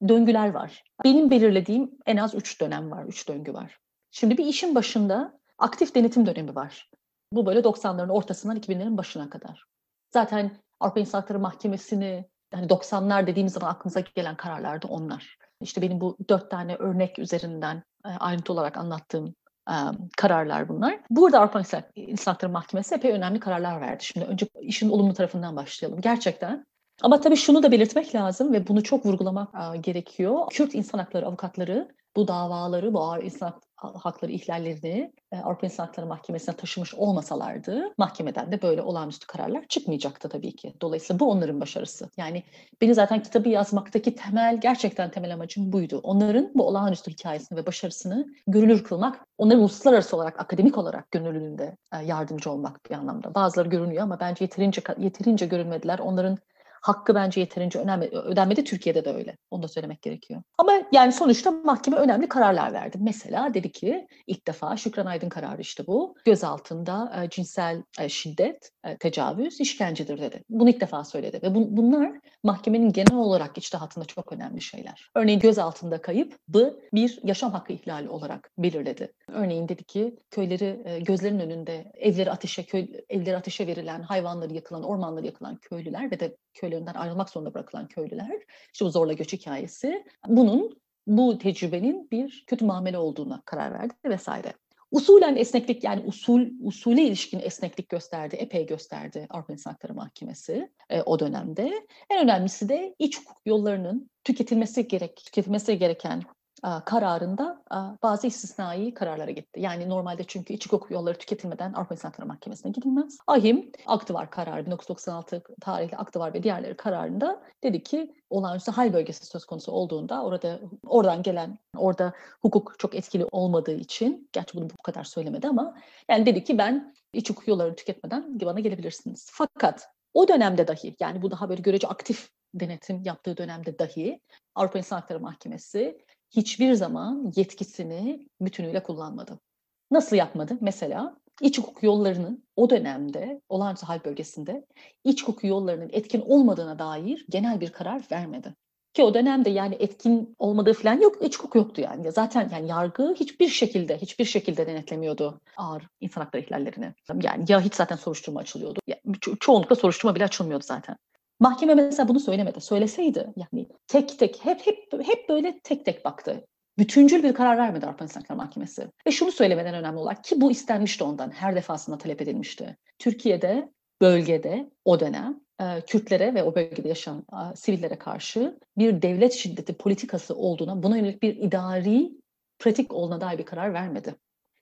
Döngüler var. Benim belirlediğim en az üç dönem var, üç döngü var. Şimdi bir işin başında aktif denetim dönemi var. Bu böyle 90'ların ortasından 2000'lerin başına kadar. Zaten Avrupa İnsan Hakları Mahkemesi'ni hani 90'lar dediğimiz zaman aklınıza gelen kararlar da onlar. İşte benim bu dört tane örnek üzerinden e, ayrıntı olarak anlattığım e, kararlar bunlar. Burada Avrupa İnsan Hakları Mahkemesi epey önemli kararlar verdi. Şimdi önce işin olumlu tarafından başlayalım. Gerçekten ama tabii şunu da belirtmek lazım ve bunu çok vurgulamak e, gerekiyor. Kürt insan hakları avukatları bu davaları, bu ağır insan hakları ihlallerini e, Avrupa İnsan Hakları Mahkemesi'ne taşımış olmasalardı mahkemeden de böyle olağanüstü kararlar çıkmayacaktı tabii ki. Dolayısıyla bu onların başarısı. Yani beni zaten kitabı yazmaktaki temel, gerçekten temel amacım buydu. Onların bu olağanüstü hikayesini ve başarısını görünür kılmak, onların uluslararası olarak, akademik olarak gönüllülüğünde e, yardımcı olmak bir anlamda. Bazıları görünüyor ama bence yeterince yeterince görünmediler. Onların hakkı bence yeterince ödenmedi. Türkiye'de de öyle. Onu da söylemek gerekiyor. Ama yani sonuçta mahkeme önemli kararlar verdi. Mesela dedi ki ilk defa Şükran Aydın kararı işte bu. Gözaltında e, cinsel e, şiddet, e, tecavüz, işkencedir dedi. Bunu ilk defa söyledi ve bu, bunlar mahkemenin genel olarak içtihatında çok önemli şeyler. Örneğin gözaltında kayıp bu bir yaşam hakkı ihlali olarak belirledi. Örneğin dedi ki köyleri e, gözlerin önünde evleri ateşe köy, evleri ateşe verilen, hayvanları yakılan, ormanları yakılan köylüler ve de köylerinden ayrılmak zorunda bırakılan köylüler, işte bu zorla göç hikayesi, bunun bu tecrübenin bir kötü muamele olduğuna karar verdi vesaire. Usulen esneklik yani usul usule ilişkin esneklik gösterdi, epey gösterdi Avrupa İnsan Hakları Mahkemesi e, o dönemde. En önemlisi de iç hukuk yollarının tüketilmesi gerek tüketilmesi gereken kararında bazı istisnai kararlara gitti. Yani normalde çünkü iç hukuk yolları tüketilmeden Avrupa İnsan Hakları Mahkemesi'ne gidilmez. Ahim aktıvar var kararı 1996 tarihli aktıvar var ve diğerleri kararında dedi ki olağanüstü hal bölgesi söz konusu olduğunda orada oradan gelen orada hukuk çok etkili olmadığı için gerçi bunu bu kadar söylemedi ama yani dedi ki ben iç hukuk yollarını tüketmeden bana gelebilirsiniz. Fakat o dönemde dahi yani bu daha böyle görece aktif denetim yaptığı dönemde dahi Avrupa İnsan Hakları Mahkemesi hiçbir zaman yetkisini bütünüyle kullanmadı. Nasıl yapmadı? Mesela iç hukuk yollarının o dönemde olağanüstü hal bölgesinde iç hukuk yollarının etkin olmadığına dair genel bir karar vermedi. Ki o dönemde yani etkin olmadığı falan yok, iç hukuk yoktu yani. Zaten yani yargı hiçbir şekilde, hiçbir şekilde denetlemiyordu ağır insan hakları ihlallerini. Yani ya hiç zaten soruşturma açılıyordu. Ya, ço- çoğunlukla soruşturma bile açılmıyordu zaten. Mahkeme mesela bunu söylemedi. Söyleseydi yani tek tek hep hep hep böyle tek tek baktı. Bütüncül bir karar vermedi Avrupa İnsan Hakları Mahkemesi. Ve şunu söylemeden önemli olarak ki bu istenmişti ondan. Her defasında talep edilmişti. Türkiye'de, bölgede o dönem e, Kürtlere ve o bölgede yaşayan sivillere karşı bir devlet şiddeti politikası olduğuna, buna yönelik bir idari pratik olduğuna dair bir karar vermedi.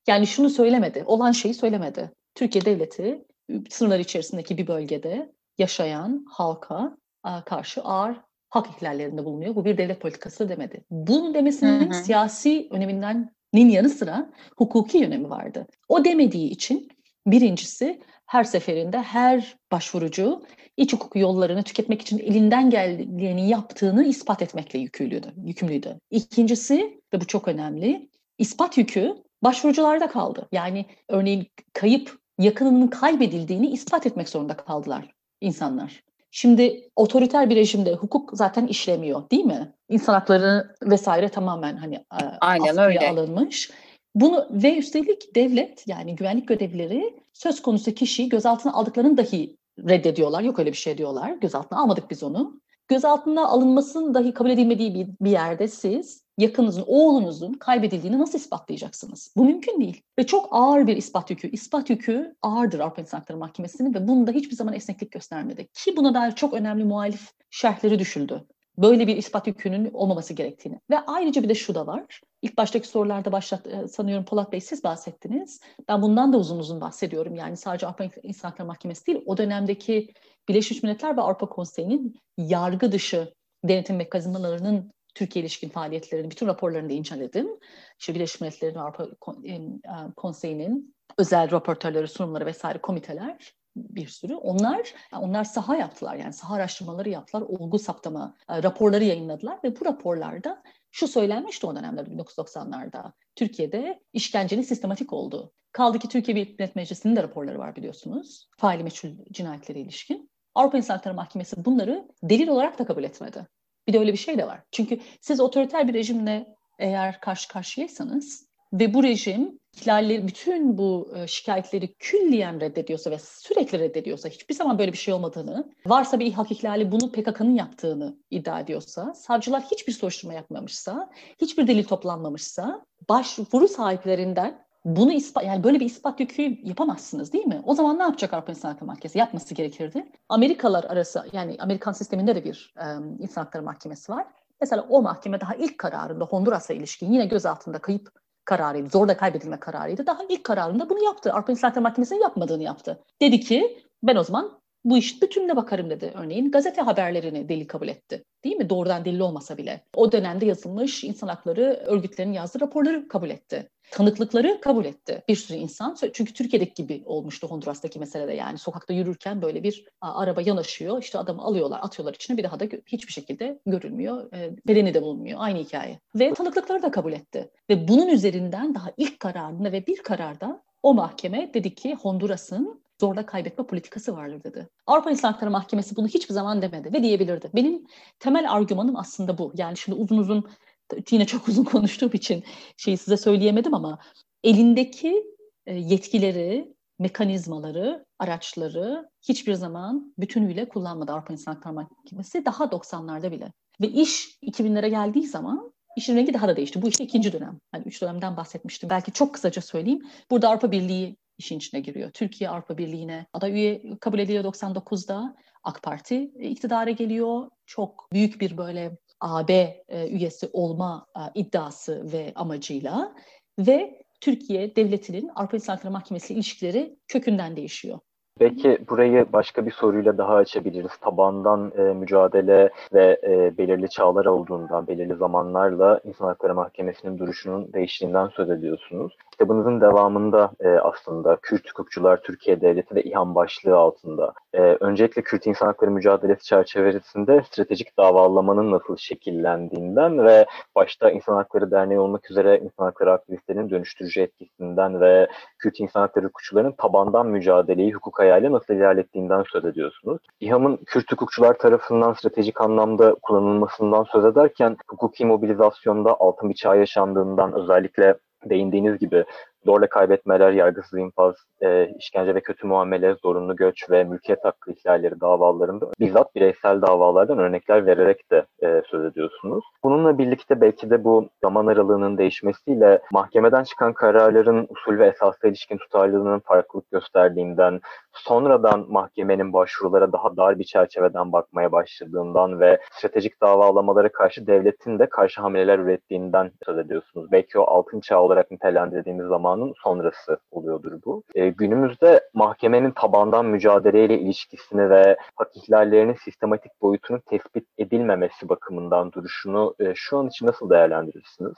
Yani şunu söylemedi, olan şeyi söylemedi. Türkiye devleti sınırlar içerisindeki bir bölgede yaşayan halka karşı ağır hak ihlallerinde bulunuyor. Bu bir devlet politikası demedi. Bunun demesinin hı hı. siyasi öneminden nin yanı sıra hukuki önemi vardı. O demediği için birincisi her seferinde her başvurucu iç hukuk yollarını tüketmek için elinden geldiğini yaptığını ispat etmekle yükümlüydü. yükümlüydü. İkincisi ve bu çok önemli ispat yükü başvurucularda kaldı. Yani örneğin kayıp yakınının kaybedildiğini ispat etmek zorunda kaldılar insanlar. Şimdi otoriter bir rejimde hukuk zaten işlemiyor değil mi? İnsan hakları vesaire tamamen hani Aynen öyle. alınmış. Bunu ve üstelik devlet yani güvenlik görevlileri söz konusu kişiyi gözaltına aldıklarını dahi reddediyorlar. Yok öyle bir şey diyorlar. Gözaltına almadık biz onu. Gözaltına alınmasının dahi kabul edilmediği bir, bir yerde siz yakınınızın, oğlunuzun kaybedildiğini nasıl ispatlayacaksınız? Bu mümkün değil. Ve çok ağır bir ispat yükü. İspat yükü ağırdır Avrupa İnsan Hakları Mahkemesi'nin ve bunda hiçbir zaman esneklik göstermedi. Ki buna dair çok önemli muhalif şerhleri düşüldü. Böyle bir ispat yükünün olmaması gerektiğini. Ve ayrıca bir de şu da var. İlk baştaki sorularda başlat, e, sanıyorum Polat Bey siz bahsettiniz. Ben bundan da uzun uzun bahsediyorum. Yani sadece Avrupa İnsan Hakları Mahkemesi değil, o dönemdeki Birleşmiş Milletler ve Avrupa Konseyi'nin yargı dışı denetim mekanizmalarının Türkiye ilişkin faaliyetlerini, bütün raporlarını da inceledim. İşte Birleşmiş Milletler'in Avrupa Konseyi'nin özel raportörleri, sunumları vesaire komiteler bir sürü. Onlar onlar saha yaptılar yani saha araştırmaları yaptılar, olgu saptama raporları yayınladılar ve bu raporlarda şu söylenmişti o dönemlerde 1990'larda. Türkiye'de işkencenin sistematik olduğu. Kaldı ki Türkiye Büyük Millet Meclisi'nin de raporları var biliyorsunuz. Faili meçhul cinayetlere ilişkin. Avrupa İnsan Hakları Mahkemesi bunları delil olarak da kabul etmedi. Bir de öyle bir şey de var. Çünkü siz otoriter bir rejimle eğer karşı karşıyaysanız ve bu rejim ihlalleri, bütün bu e, şikayetleri külliyen reddediyorsa ve sürekli reddediyorsa, hiçbir zaman böyle bir şey olmadığını, varsa bir hak ihlali bunu PKK'nın yaptığını iddia ediyorsa, savcılar hiçbir soruşturma yapmamışsa, hiçbir delil toplanmamışsa, başvuru sahiplerinden bunu ispat, yani böyle bir ispat yükü yapamazsınız değil mi? O zaman ne yapacak Avrupa İnsan Hakları Mahkemesi? Yapması gerekirdi. Amerikalar arası yani Amerikan sisteminde de bir um, İnsan Hakları Mahkemesi var. Mesela o mahkeme daha ilk kararında Honduras'a ilişkin yine gözaltında kayıp kararıydı, zorla kaybedilme kararıydı. Daha ilk kararında bunu yaptı. Avrupa İnsan Hakları Mahkemesi'nin yapmadığını yaptı. Dedi ki ben o zaman bu iş bütününe bakarım dedi örneğin. Gazete haberlerini delil kabul etti. Değil mi? Doğrudan delil olmasa bile. O dönemde yazılmış insan hakları örgütlerinin yazdığı raporları kabul etti. Tanıklıkları kabul etti bir sürü insan. Çünkü Türkiye'deki gibi olmuştu Honduras'taki meselede yani. Sokakta yürürken böyle bir araba yanaşıyor. işte adamı alıyorlar, atıyorlar içine. Bir daha da hiçbir şekilde görülmüyor. E, bedeni de bulunmuyor. Aynı hikaye. Ve tanıklıkları da kabul etti. Ve bunun üzerinden daha ilk kararında ve bir kararda o mahkeme dedi ki Honduras'ın zorla kaybetme politikası vardır dedi. Avrupa İnsan Hakları Mahkemesi bunu hiçbir zaman demedi ve diyebilirdi. Benim temel argümanım aslında bu. Yani şimdi uzun uzun yine çok uzun konuştuğum için şeyi size söyleyemedim ama elindeki e, yetkileri, mekanizmaları, araçları hiçbir zaman bütünüyle kullanmadı Avrupa İnsan Hakları Mahkemesi daha 90'larda bile. Ve iş 2000'lere geldiği zaman işin rengi daha da değişti. Bu işte ikinci dönem. Hani üç dönemden bahsetmiştim. Belki çok kısaca söyleyeyim. Burada Avrupa Birliği işin içine giriyor. Türkiye Avrupa Birliği'ne aday üye kabul ediliyor 99'da. AK Parti iktidara geliyor. Çok büyük bir böyle AB e, üyesi olma e, iddiası ve amacıyla ve Türkiye devletinin Avrupa İnsan Hakları Mahkemesi ilişkileri kökünden değişiyor. Belki burayı başka bir soruyla daha açabiliriz. Tabandan e, mücadele ve e, belirli çağlar olduğundan, belirli zamanlarla İnsan Hakları Mahkemesi'nin duruşunun değiştiğinden söz ediyorsunuz. Kitabınızın devamında e, aslında Kürt hukukçular Türkiye Devleti ve İHAM başlığı altında e, öncelikle Kürt insan hakları mücadelesi çerçevesinde stratejik davallamanın nasıl şekillendiğinden ve başta İnsan Hakları Derneği olmak üzere insan hakları aktivistlerinin dönüştürücü etkisinden ve Kürt insan hakları hukukçularının tabandan mücadeleyi hukuk hayali nasıl ilerlettiğinden söz ediyorsunuz. İHAM'ın Kürt hukukçular tarafından stratejik anlamda kullanılmasından söz ederken hukuki mobilizasyonda altın bir çağ yaşandığından özellikle değindiğiniz gibi zorla kaybetmeler, yargısız infaz, e, işkence ve kötü muamele, zorunlu göç ve mülkiyet hakkı ihlalleri davalarında bizzat bireysel davalardan örnekler vererek de e, söz ediyorsunuz. Bununla birlikte belki de bu zaman aralığının değişmesiyle mahkemeden çıkan kararların usul ve esasla ilişkin tutarlılığının farklılık gösterdiğinden, sonradan mahkemenin başvurulara daha dar bir çerçeveden bakmaya başladığından ve stratejik davalamalara karşı devletin de karşı hamleler ürettiğinden söz ediyorsunuz. Belki o altın çağ olarak nitelendirdiğimiz zamanın sonrası oluyordur bu. E, günümüzde mahkemenin tabandan mücadeleyle ilişkisini ve hak ihlallerinin sistematik boyutunun tespit edilmemesi bakımından duruşunu e, şu an için nasıl değerlendirirsiniz?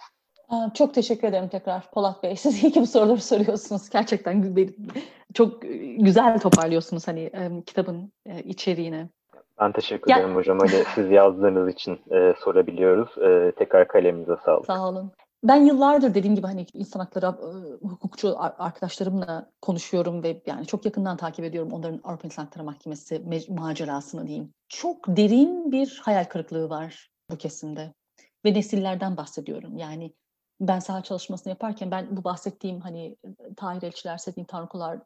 Çok teşekkür ederim tekrar Polat Bey. Siz iyi ki bu soruları soruyorsunuz. Gerçekten çok güzel toparlıyorsunuz hani kitabın içeriğini. Ben teşekkür ya... ederim hocam. Hani siz yazdığınız için e, sorabiliyoruz. E, tekrar kaleminize sağlık. Sağ olun. Ben yıllardır dediğim gibi hani insan hakları hukukçu arkadaşlarımla konuşuyorum ve yani çok yakından takip ediyorum onların Avrupa İnsan Hakları Mahkemesi macerasını diyeyim. Çok derin bir hayal kırıklığı var bu kesimde ve nesillerden bahsediyorum. Yani ben saha çalışmasını yaparken ben bu bahsettiğim hani Tahir Elçiler, Sedin Tanrıkular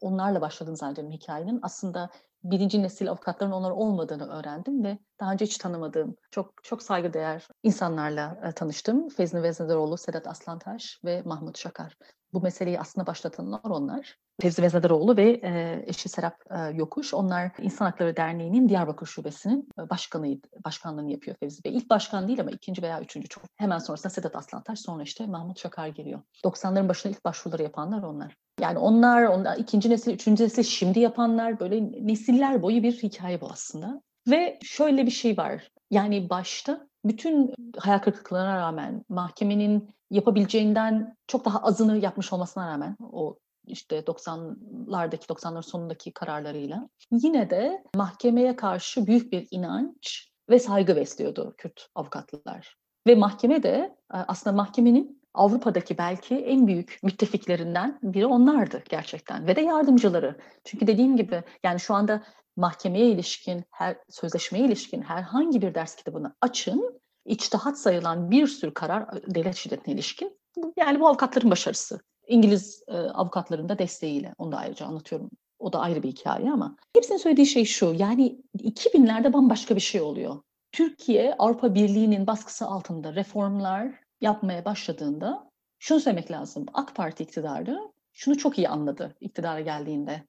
onlarla başladığını zannediyorum hikayenin. Aslında birinci nesil avukatların onlar olmadığını öğrendim ve daha önce hiç tanımadığım çok çok saygıdeğer insanlarla e, tanıştım. Feyzni Veznedaroğlu, Sedat Aslantaş ve Mahmut Şakar. Bu meseleyi aslında başlatanlar onlar. Fevzi Veznedaroğlu ve e, eşi Serap e, Yokuş. Onlar İnsan Hakları Derneği'nin Diyarbakır Şubesi'nin e, başkanıydı, başkanlığını yapıyor Fevzi Bey. İlk başkan değil ama ikinci veya üçüncü çok. Hemen sonrasında Sedat Aslantaş, sonra işte Mahmut Şakar geliyor. 90'ların başında ilk başvuruları yapanlar onlar. Yani onlar, onlar ikinci nesil, üçüncü nesil şimdi yapanlar böyle nesiller boyu bir hikaye bu aslında. Ve şöyle bir şey var. Yani başta bütün hayal kırıklıklarına rağmen mahkemenin yapabileceğinden çok daha azını yapmış olmasına rağmen o işte 90'lardaki 90'ların sonundaki kararlarıyla yine de mahkemeye karşı büyük bir inanç ve saygı besliyordu Kürt avukatlar. Ve mahkeme de aslında mahkemenin Avrupa'daki belki en büyük müttefiklerinden biri onlardı gerçekten ve de yardımcıları. Çünkü dediğim gibi yani şu anda mahkemeye ilişkin, her sözleşmeye ilişkin herhangi bir ders kitabını açın, içtihat sayılan bir sürü karar devlet şiddetine ilişkin. Yani bu avukatların başarısı. İngiliz e, avukatların da desteğiyle. Onu da ayrıca anlatıyorum. O da ayrı bir hikaye ama hepsinin söylediği şey şu. Yani 2000'lerde bambaşka bir şey oluyor. Türkiye Avrupa Birliği'nin baskısı altında reformlar yapmaya başladığında şunu söylemek lazım. AK Parti iktidarı şunu çok iyi anladı iktidara geldiğinde.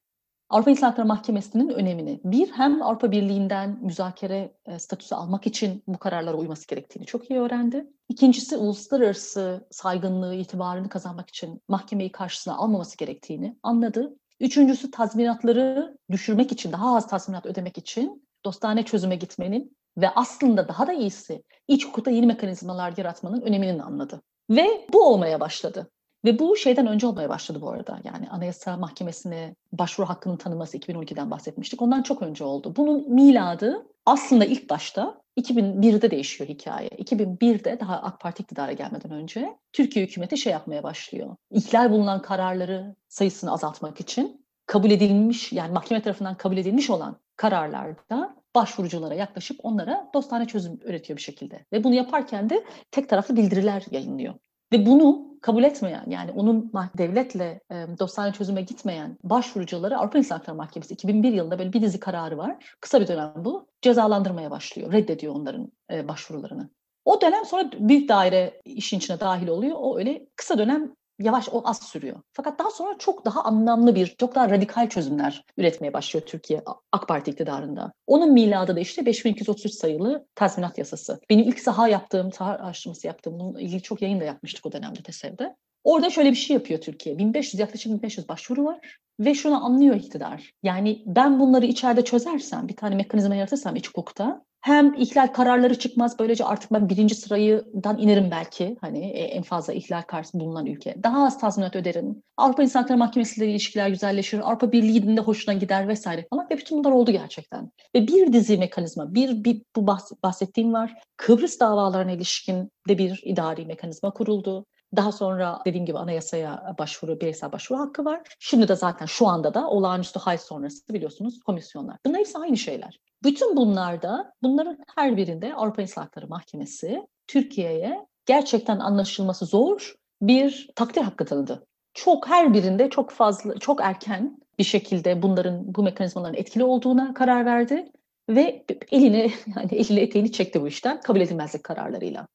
Avrupa İnsan Hakları Mahkemesi'nin önemini. Bir, hem Avrupa Birliği'nden müzakere e, statüsü almak için bu kararlara uyması gerektiğini çok iyi öğrendi. İkincisi, uluslararası saygınlığı, itibarını kazanmak için mahkemeyi karşısına almaması gerektiğini anladı. Üçüncüsü tazminatları düşürmek için, daha az tazminat ödemek için dostane çözüme gitmenin ve aslında daha da iyisi iç hukukta yeni mekanizmalar yaratmanın önemini anladı. Ve bu olmaya başladı. Ve bu şeyden önce olmaya başladı bu arada. Yani Anayasa Mahkemesi'ne başvuru hakkının tanınması 2012'den bahsetmiştik. Ondan çok önce oldu. Bunun miladı aslında ilk başta 2001'de değişiyor hikaye. 2001'de daha AK Parti iktidara gelmeden önce Türkiye hükümeti şey yapmaya başlıyor. İhlal bulunan kararları sayısını azaltmak için kabul edilmiş yani mahkeme tarafından kabul edilmiş olan kararlarda başvuruculara yaklaşıp onlara dostane çözüm üretiyor bir şekilde. Ve bunu yaparken de tek taraflı bildiriler yayınlıyor. Ve bunu kabul etmeyen yani onun devletle e, dostane çözüme gitmeyen başvurucuları Avrupa İnsan Hakları Mahkemesi 2001 yılında böyle bir dizi kararı var. Kısa bir dönem bu. Cezalandırmaya başlıyor. Reddediyor onların e, başvurularını. O dönem sonra büyük daire işin içine dahil oluyor. O öyle kısa dönem yavaş o az sürüyor. Fakat daha sonra çok daha anlamlı bir, çok daha radikal çözümler üretmeye başlıyor Türkiye AK Parti iktidarında. Onun miladı da işte 5233 sayılı tazminat yasası. Benim ilk saha yaptığım, saha araştırması yaptığım, bununla ilgili çok yayın da yapmıştık o dönemde TESEV'de. Orada şöyle bir şey yapıyor Türkiye. 1500 yaklaşık 1500 başvuru var ve şunu anlıyor iktidar. Yani ben bunları içeride çözersem, bir tane mekanizma yaratırsam iç hukukta hem ihlal kararları çıkmaz böylece artık ben birinci sırayıdan inerim belki hani e, en fazla ihlal karşısında bulunan ülke. Daha az tazminat öderim. Avrupa İnsan Hakları Mahkemesi ile ilişkiler güzelleşir. Avrupa Birliği'nin de hoşuna gider vesaire falan ve bütün bunlar oldu gerçekten. Ve bir dizi mekanizma, bir, bir bu bahsettiğim var. Kıbrıs davalarına ilişkin de bir idari mekanizma kuruldu. Daha sonra dediğim gibi anayasaya başvuru, bireysel başvuru hakkı var. Şimdi de zaten şu anda da olağanüstü hal sonrası biliyorsunuz komisyonlar. Bunlar hepsi aynı şeyler. Bütün bunlarda, bunların her birinde Avrupa İnsan Hakları Mahkemesi Türkiye'ye gerçekten anlaşılması zor bir takdir hakkı tanıdı. Çok her birinde çok fazla, çok erken bir şekilde bunların, bu mekanizmaların etkili olduğuna karar verdi ve elini, yani eliyle eteğini çekti bu işten kabul edilmezlik kararlarıyla.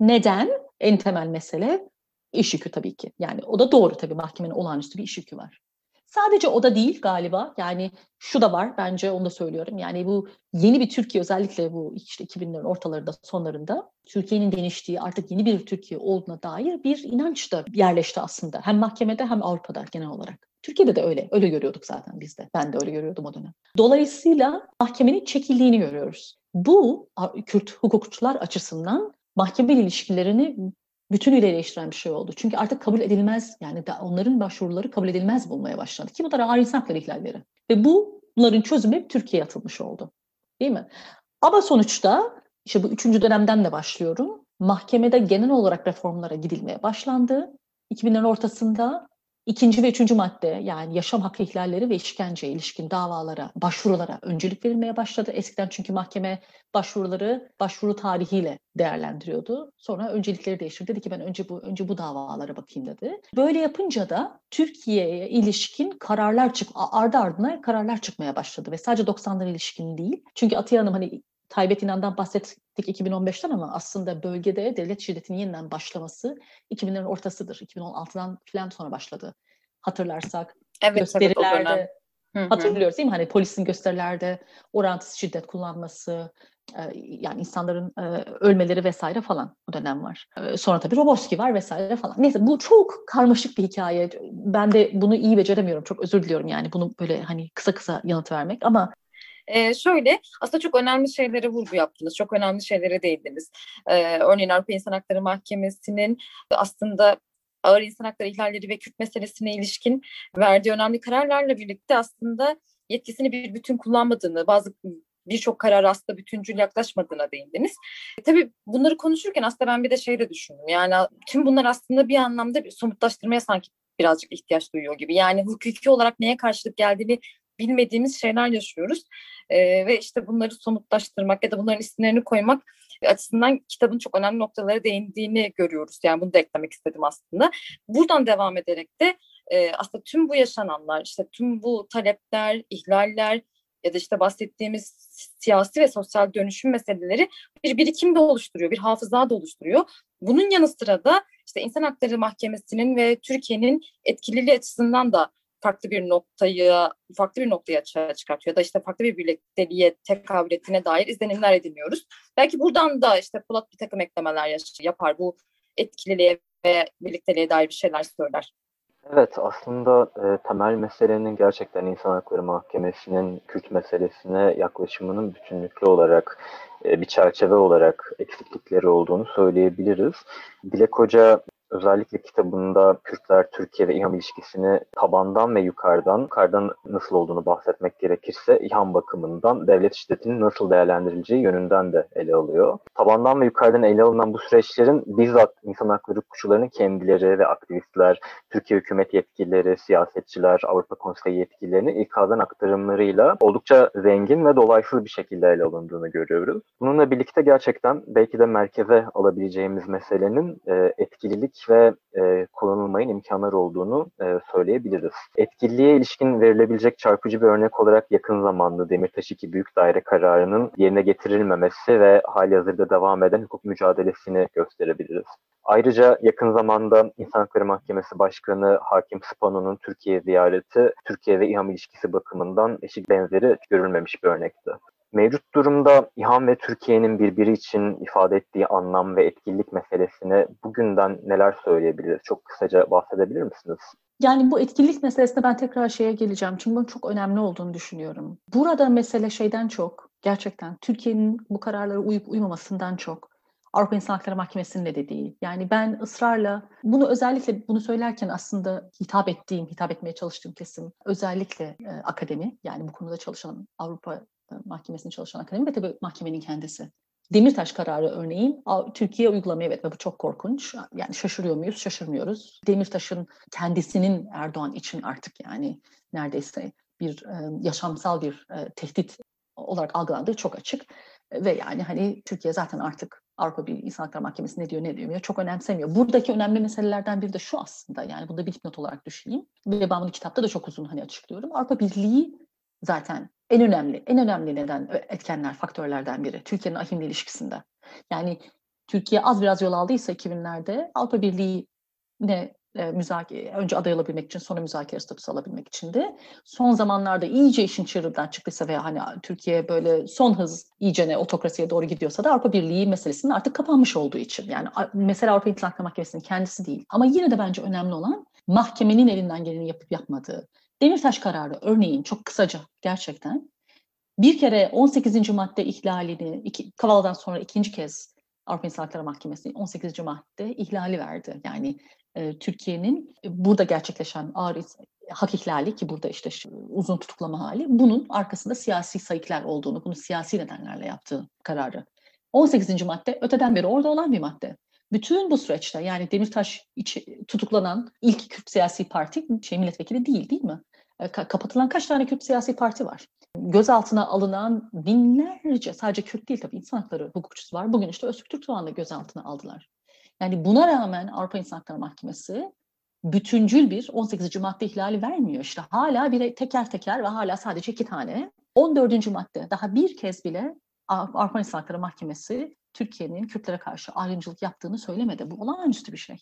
Neden? En temel mesele iş yükü tabii ki. Yani o da doğru tabii mahkemenin olağanüstü bir iş yükü var. Sadece o da değil galiba. Yani şu da var bence onu da söylüyorum. Yani bu yeni bir Türkiye özellikle bu işte 2000'lerin ortalarında sonlarında Türkiye'nin değiştiği artık yeni bir Türkiye olduğuna dair bir inanç da yerleşti aslında. Hem mahkemede hem Avrupa'da genel olarak. Türkiye'de de öyle. Öyle görüyorduk zaten biz de. Ben de öyle görüyordum o dönem. Dolayısıyla mahkemenin çekildiğini görüyoruz. Bu Kürt hukukçular açısından mahkeme ilişkilerini bütünüyle eleştiren bir şey oldu. Çünkü artık kabul edilmez yani onların başvuruları kabul edilmez bulmaya başladı. Ki bu da ağır insan hakları ihlalleri. Ve bu bunların çözümü Türkiye'ye atılmış oldu. Değil mi? Ama sonuçta işte bu üçüncü dönemden de başlıyorum. Mahkemede genel olarak reformlara gidilmeye başlandı. 2000'lerin ortasında İkinci ve üçüncü madde yani yaşam hakkı ihlalleri ve işkenceye ilişkin davalara, başvurulara öncelik verilmeye başladı. Eskiden çünkü mahkeme başvuruları başvuru tarihiyle değerlendiriyordu. Sonra öncelikleri değiştirdi. Dedi ki ben önce bu önce bu davalara bakayım dedi. Böyle yapınca da Türkiye'ye ilişkin kararlar çık ardı ardına kararlar çıkmaya başladı ve sadece 90'lara ilişkin değil. Çünkü Atiye Hanım hani Taybet İnan'dan bahsettik 2015'ten ama aslında bölgede devlet şiddetinin yeniden başlaması 2000'lerin ortasıdır. 2016'dan falan sonra başladı. Hatırlarsak evet, gösterilerde evet, hatırlıyoruz değil mi? Hani polisin gösterilerde orantısız şiddet kullanması, e, yani insanların e, ölmeleri vesaire falan o dönem var. E, sonra tabii Roboski var vesaire falan. Neyse bu çok karmaşık bir hikaye. Ben de bunu iyi beceremiyorum. Çok özür diliyorum yani bunu böyle hani kısa kısa yanıt vermek ama ee, şöyle aslında çok önemli şeylere vurgu yaptınız. Çok önemli şeylere değindiniz. Ee, örneğin Avrupa İnsan Hakları Mahkemesi'nin aslında ağır insan hakları ihlalleri ve Kürt meselesine ilişkin verdiği önemli kararlarla birlikte aslında yetkisini bir bütün kullanmadığını, bazı birçok karar aslında bütüncül yaklaşmadığına değindiniz. E, tabii bunları konuşurken aslında ben bir de şey de düşündüm. Yani tüm bunlar aslında bir anlamda bir somutlaştırmaya sanki birazcık ihtiyaç duyuyor gibi. Yani hukuki olarak neye karşılık geldiğini bilmediğimiz şeyler yaşıyoruz. E, ve işte bunları somutlaştırmak ya da bunların isimlerini koymak açısından kitabın çok önemli noktalara değindiğini görüyoruz. Yani bunu da eklemek istedim aslında. Buradan devam ederek de e, aslında tüm bu yaşananlar, işte tüm bu talepler, ihlaller ya da işte bahsettiğimiz siyasi ve sosyal dönüşüm meseleleri bir birikim de oluşturuyor, bir hafıza da oluşturuyor. Bunun yanı sıra da işte İnsan Hakları Mahkemesi'nin ve Türkiye'nin etkililiği açısından da farklı bir noktayı farklı bir noktaya açığa çıkartıyor ya da işte farklı bir birlikteliğe tekabül ettiğine dair izlenimler ediniyoruz. Belki buradan da işte Polat bir takım eklemeler yapar bu etkililiğe ve birlikteliğe dair bir şeyler söyler. Evet aslında e, temel meselenin gerçekten İnsan Hakları Mahkemesi'nin Kürt meselesine yaklaşımının bütünlüklü olarak e, bir çerçeve olarak eksiklikleri olduğunu söyleyebiliriz. Dilek Hoca özellikle kitabında Kürtler, Türkiye ve İHAM ilişkisini tabandan ve yukarıdan, yukarıdan nasıl olduğunu bahsetmek gerekirse İHAM bakımından devlet şiddetinin nasıl değerlendirileceği yönünden de ele alıyor. Tabandan ve yukarıdan ele alınan bu süreçlerin bizzat insan hakları kuşularının kendileri ve aktivistler, Türkiye hükümet yetkilileri, siyasetçiler, Avrupa Konseyi yetkililerinin ikazdan aktarımlarıyla oldukça zengin ve dolaysız bir şekilde ele alındığını görüyoruz. Bununla birlikte gerçekten belki de merkeze alabileceğimiz meselenin e, etkililik ve e, kullanılmayın imkanları olduğunu e, söyleyebiliriz. Etkililiğe ilişkin verilebilecek çarpıcı bir örnek olarak yakın zamanda Demirtaş 2 Büyük Daire kararının yerine getirilmemesi ve hali hazırda devam eden hukuk mücadelesini gösterebiliriz. Ayrıca yakın zamanda İnsan Hakları Mahkemesi Başkanı Hakim Spano'nun Türkiye ziyareti, Türkiye ve İHAM ilişkisi bakımından eşit benzeri görülmemiş bir örnekti. Mevcut durumda İHAM ve Türkiye'nin birbiri için ifade ettiği anlam ve etkinlik meselesine bugünden neler söyleyebiliriz? Çok kısaca bahsedebilir misiniz? Yani bu etkinlik meselesine ben tekrar şeye geleceğim. Çünkü bunun çok önemli olduğunu düşünüyorum. Burada mesele şeyden çok, gerçekten Türkiye'nin bu kararlara uyup uymamasından çok Avrupa İnsan Hakları Mahkemesi'nin de dediği. Yani ben ısrarla bunu özellikle bunu söylerken aslında hitap ettiğim, hitap etmeye çalıştığım kesim özellikle e, akademi yani bu konuda çalışan Avrupa Mahkemesi'nde çalışan akademi ve tabii mahkemenin kendisi. Demirtaş kararı örneğin Türkiye uygulamaya evet ve bu çok korkunç. Yani şaşırıyor muyuz? Şaşırmıyoruz. Demirtaş'ın kendisinin Erdoğan için artık yani neredeyse bir e, yaşamsal bir e, tehdit olarak algılandığı çok açık. Ve yani hani Türkiye zaten artık Avrupa Birliği İnsan Hakları Mahkemesi ne diyor ne diyor çok önemsemiyor. Buradaki önemli meselelerden biri de şu aslında yani bunu da bir dipnot olarak düşüneyim. Ve ben bunu kitapta da çok uzun hani açıklıyorum. Avrupa Birliği zaten en önemli, en önemli neden etkenler, faktörlerden biri Türkiye'nin ahimle ilişkisinde. Yani Türkiye az biraz yol aldıysa 2000'lerde Avrupa Birliği ne e, müzakere, önce aday olabilmek için sonra müzakere statüsü alabilmek için de son zamanlarda iyice işin çığırından çıktıysa veya hani Türkiye böyle son hız iyice ne otokrasiye doğru gidiyorsa da Avrupa Birliği meselesinin artık kapanmış olduğu için. Yani mesela Avrupa İnsan Hakları Mahkemesi'nin kendisi değil. Ama yine de bence önemli olan mahkemenin elinden geleni yapıp yapmadığı. Demirtaş kararı örneğin çok kısaca gerçekten bir kere 18. madde ihlalini iki, Kavala'dan sonra ikinci kez Avrupa İnsan Hakları Mahkemesi 18. madde ihlali verdi. Yani e, Türkiye'nin burada gerçekleşen ağır hak ihlali ki burada işte uzun tutuklama hali bunun arkasında siyasi sayıklar olduğunu, bunu siyasi nedenlerle yaptığı kararı. 18. madde öteden beri orada olan bir madde. Bütün bu süreçte yani Demirtaş içi, tutuklanan ilk Kürt siyasi parti şey milletvekili değil değil mi? E, kapatılan kaç tane Kürt siyasi parti var? Gözaltına alınan binlerce, sadece Kürt değil tabii insan hakları hukukçusu var. Bugün işte Öztürk Türkdoğan'ı gözaltına aldılar. Yani buna rağmen Avrupa İnsan Hakları Mahkemesi bütüncül bir 18. madde ihlali vermiyor. İşte hala bir teker teker ve hala sadece iki tane. 14. madde daha bir kez bile Avrupa İnsan Hakları Mahkemesi Türkiye'nin Kürtlere karşı ayrımcılık yaptığını söylemedi. Bu olağanüstü bir şey.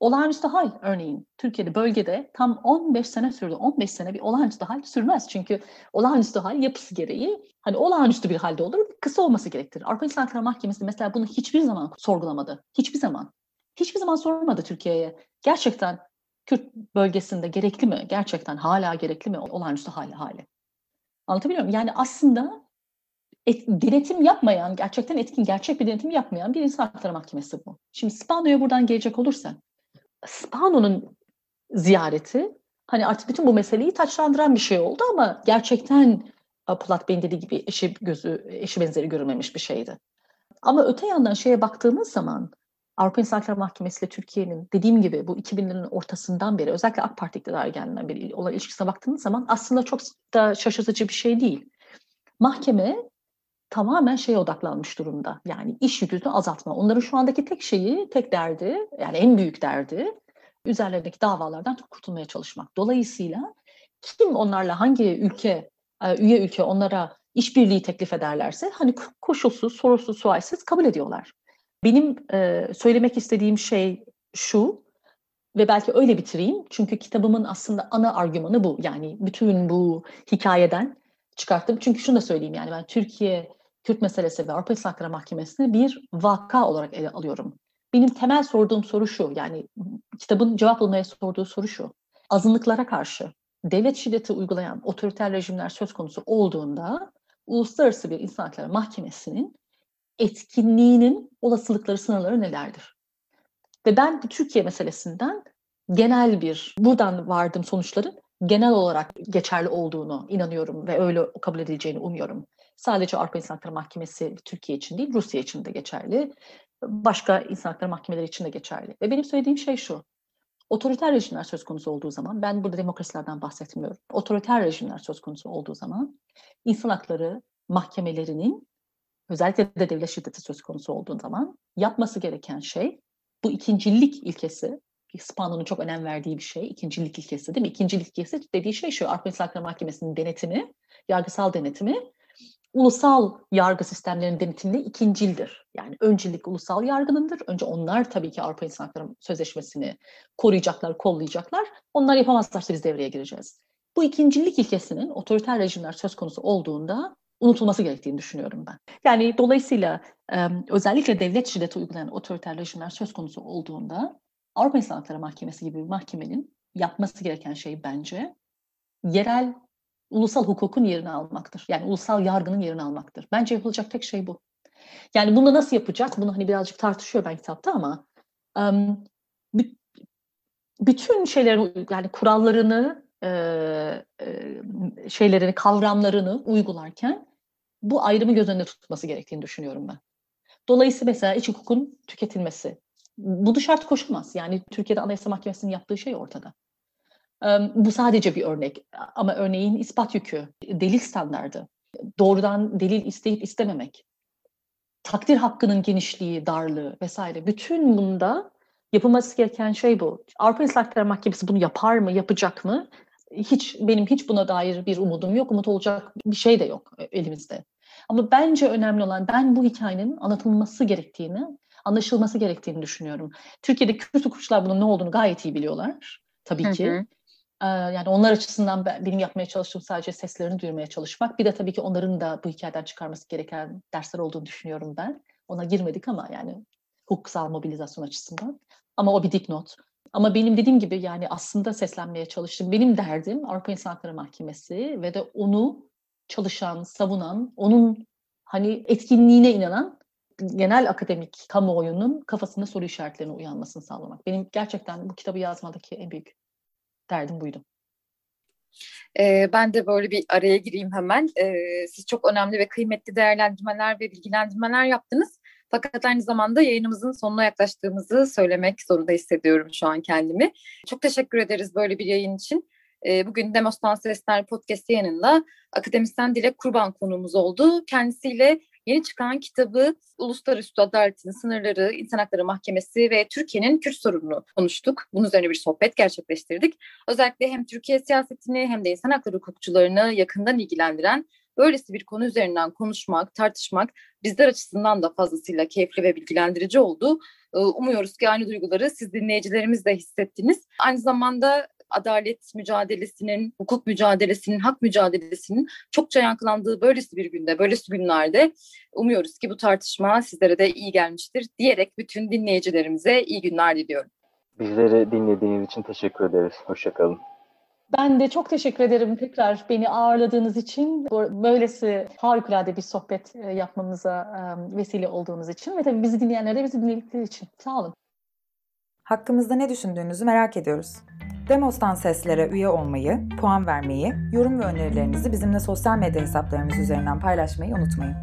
Olağanüstü hal örneğin Türkiye'de bölgede tam 15 sene sürdü. 15 sene bir olağanüstü hal sürmez. Çünkü olağanüstü hal yapısı gereği hani olağanüstü bir halde olur. Kısa olması gerektirir. Avrupa İnsan Hakları Mahkemesi mesela bunu hiçbir zaman sorgulamadı. Hiçbir zaman. Hiçbir zaman sormadı Türkiye'ye. Gerçekten Kürt bölgesinde gerekli mi? Gerçekten hala gerekli mi olağanüstü hali hali? Anlatabiliyor muyum? Yani aslında et, denetim yapmayan, gerçekten etkin, gerçek bir denetim yapmayan bir insan hakları mahkemesi bu. Şimdi Spano'ya buradan gelecek olursa, Spano'nun ziyareti hani artık bütün bu meseleyi taçlandıran bir şey oldu ama gerçekten Polat Bey'in dediği gibi eşi gözü, eşi benzeri görülmemiş bir şeydi. Ama öte yandan şeye baktığımız zaman Avrupa İnsan Hakları Mahkemesi ile Türkiye'nin dediğim gibi bu 2000'lerin ortasından beri özellikle AK Parti iktidarı beri olan ilişkisine baktığınız zaman aslında çok da şaşırtıcı bir şey değil. Mahkeme tamamen şeye odaklanmış durumda. Yani iş yükünü azaltma. Onların şu andaki tek şeyi, tek derdi, yani en büyük derdi üzerlerindeki davalardan kurtulmaya çalışmak. Dolayısıyla kim onlarla hangi ülke, e, üye ülke onlara işbirliği teklif ederlerse hani koşulsuz, sorusuz, sualsiz kabul ediyorlar. Benim e, söylemek istediğim şey şu ve belki öyle bitireyim. Çünkü kitabımın aslında ana argümanı bu. Yani bütün bu hikayeden çıkarttım. Çünkü şunu da söyleyeyim yani ben Türkiye Kürt meselesi ve Avrupa İnsan Hakları Mahkemesi'ni bir vaka olarak ele alıyorum. Benim temel sorduğum soru şu, yani kitabın cevap bulmaya sorduğu soru şu. azınlıklara karşı devlet şiddeti uygulayan otoriter rejimler söz konusu olduğunda Uluslararası bir İnsan Hakları Mahkemesi'nin etkinliğinin olasılıkları, sınırları nelerdir? Ve ben Türkiye meselesinden genel bir, buradan vardığım sonuçların genel olarak geçerli olduğunu inanıyorum ve öyle kabul edileceğini umuyorum. Sadece Avrupa İnsan Hakları Mahkemesi Türkiye için değil, Rusya için de geçerli. Başka insan hakları mahkemeleri için de geçerli. Ve benim söylediğim şey şu. Otoriter rejimler söz konusu olduğu zaman, ben burada demokrasilerden bahsetmiyorum. Otoriter rejimler söz konusu olduğu zaman insan hakları mahkemelerinin özellikle de devlet şiddeti söz konusu olduğu zaman yapması gereken şey bu ikincilik ilkesi Spano'nun çok önem verdiği bir şey. ikincilik ilkesi değil mi? İkincilik ilkesi dediği şey şu. Avrupa İnsan Hakları Mahkemesi'nin denetimi, yargısal denetimi ulusal yargı sistemlerinin denetiminde ikincildir. Yani öncülük ulusal yargınındır. Önce onlar tabii ki Avrupa İnsan Hakları Sözleşmesi'ni koruyacaklar, kollayacaklar. Onlar yapamazlarsa biz devreye gireceğiz. Bu ikincilik ilkesinin otoriter rejimler söz konusu olduğunda unutulması gerektiğini düşünüyorum ben. Yani dolayısıyla özellikle devlet şiddeti uygulayan otoriter rejimler söz konusu olduğunda Avrupa İnsan Hakları Mahkemesi gibi bir mahkemenin yapması gereken şey bence yerel ulusal hukukun yerini almaktır. Yani ulusal yargının yerini almaktır. Bence yapılacak tek şey bu. Yani bunu nasıl yapacak? Bunu hani birazcık tartışıyor ben kitapta ama um, bütün şeylerin yani kurallarını e, e, şeylerini kavramlarını uygularken bu ayrımı göz önünde tutması gerektiğini düşünüyorum ben. Dolayısıyla mesela iç hukukun tüketilmesi. Bu dışarı koşulmaz. Yani Türkiye'de Anayasa Mahkemesi'nin yaptığı şey ortada. Bu sadece bir örnek ama örneğin ispat yükü, delil standardı, doğrudan delil isteyip istememek, takdir hakkının genişliği, darlığı vesaire. Bütün bunda yapılması gereken şey bu. Avrupa İnsan Hakları Mahkemesi bunu yapar mı, yapacak mı? Hiç benim hiç buna dair bir umudum yok. Umut olacak bir şey de yok e, elimizde. Ama bence önemli olan ben bu hikayenin anlatılması gerektiğini, anlaşılması gerektiğini düşünüyorum. Türkiye'de Kürt hukukçular bunun ne olduğunu gayet iyi biliyorlar. Tabii ki. Hı hı. Yani onlar açısından benim yapmaya çalıştığım sadece seslerini duyurmaya çalışmak. Bir de tabii ki onların da bu hikayeden çıkarması gereken dersler olduğunu düşünüyorum ben. Ona girmedik ama yani hukuksal mobilizasyon açısından. Ama o bir dipnot. Ama benim dediğim gibi yani aslında seslenmeye çalıştım. Benim derdim Avrupa İnsan Hakları Mahkemesi ve de onu çalışan, savunan, onun hani etkinliğine inanan genel akademik kamuoyunun kafasında soru işaretlerine uyanmasını sağlamak. Benim gerçekten bu kitabı yazmadaki en büyük derdim buydu. Ee, ben de böyle bir araya gireyim hemen. Ee, siz çok önemli ve kıymetli değerlendirmeler ve bilgilendirmeler yaptınız. Fakat aynı zamanda yayınımızın sonuna yaklaştığımızı söylemek zorunda hissediyorum şu an kendimi. Çok teşekkür ederiz böyle bir yayın için. Bugün Demostan Sesler Podcast yayınında akademisyen Dilek Kurban konuğumuz oldu. Kendisiyle Yeni çıkan kitabı Uluslararası Adaletin Sınırları, İnsan Hakları Mahkemesi ve Türkiye'nin Kürt sorununu konuştuk. Bunun üzerine bir sohbet gerçekleştirdik. Özellikle hem Türkiye siyasetini hem de insan hakları hukukçularını yakından ilgilendiren böylesi bir konu üzerinden konuşmak, tartışmak bizler açısından da fazlasıyla keyifli ve bilgilendirici oldu. Ee, umuyoruz ki aynı duyguları siz dinleyicilerimiz de hissettiniz. Aynı zamanda adalet mücadelesinin, hukuk mücadelesinin, hak mücadelesinin çokça yankılandığı böylesi bir günde, böylesi günlerde umuyoruz ki bu tartışma sizlere de iyi gelmiştir diyerek bütün dinleyicilerimize iyi günler diliyorum. Bizleri dinlediğiniz için teşekkür ederiz. Hoşçakalın. Ben de çok teşekkür ederim tekrar beni ağırladığınız için. Böylesi harikulade bir sohbet e, yapmamıza e, vesile olduğunuz için ve tabii bizi dinleyenlere de bizi dinledikleri için. Sağ olun. Hakkımızda ne düşündüğünüzü merak ediyoruz. Demos'tan seslere üye olmayı, puan vermeyi, yorum ve önerilerinizi bizimle sosyal medya hesaplarımız üzerinden paylaşmayı unutmayın.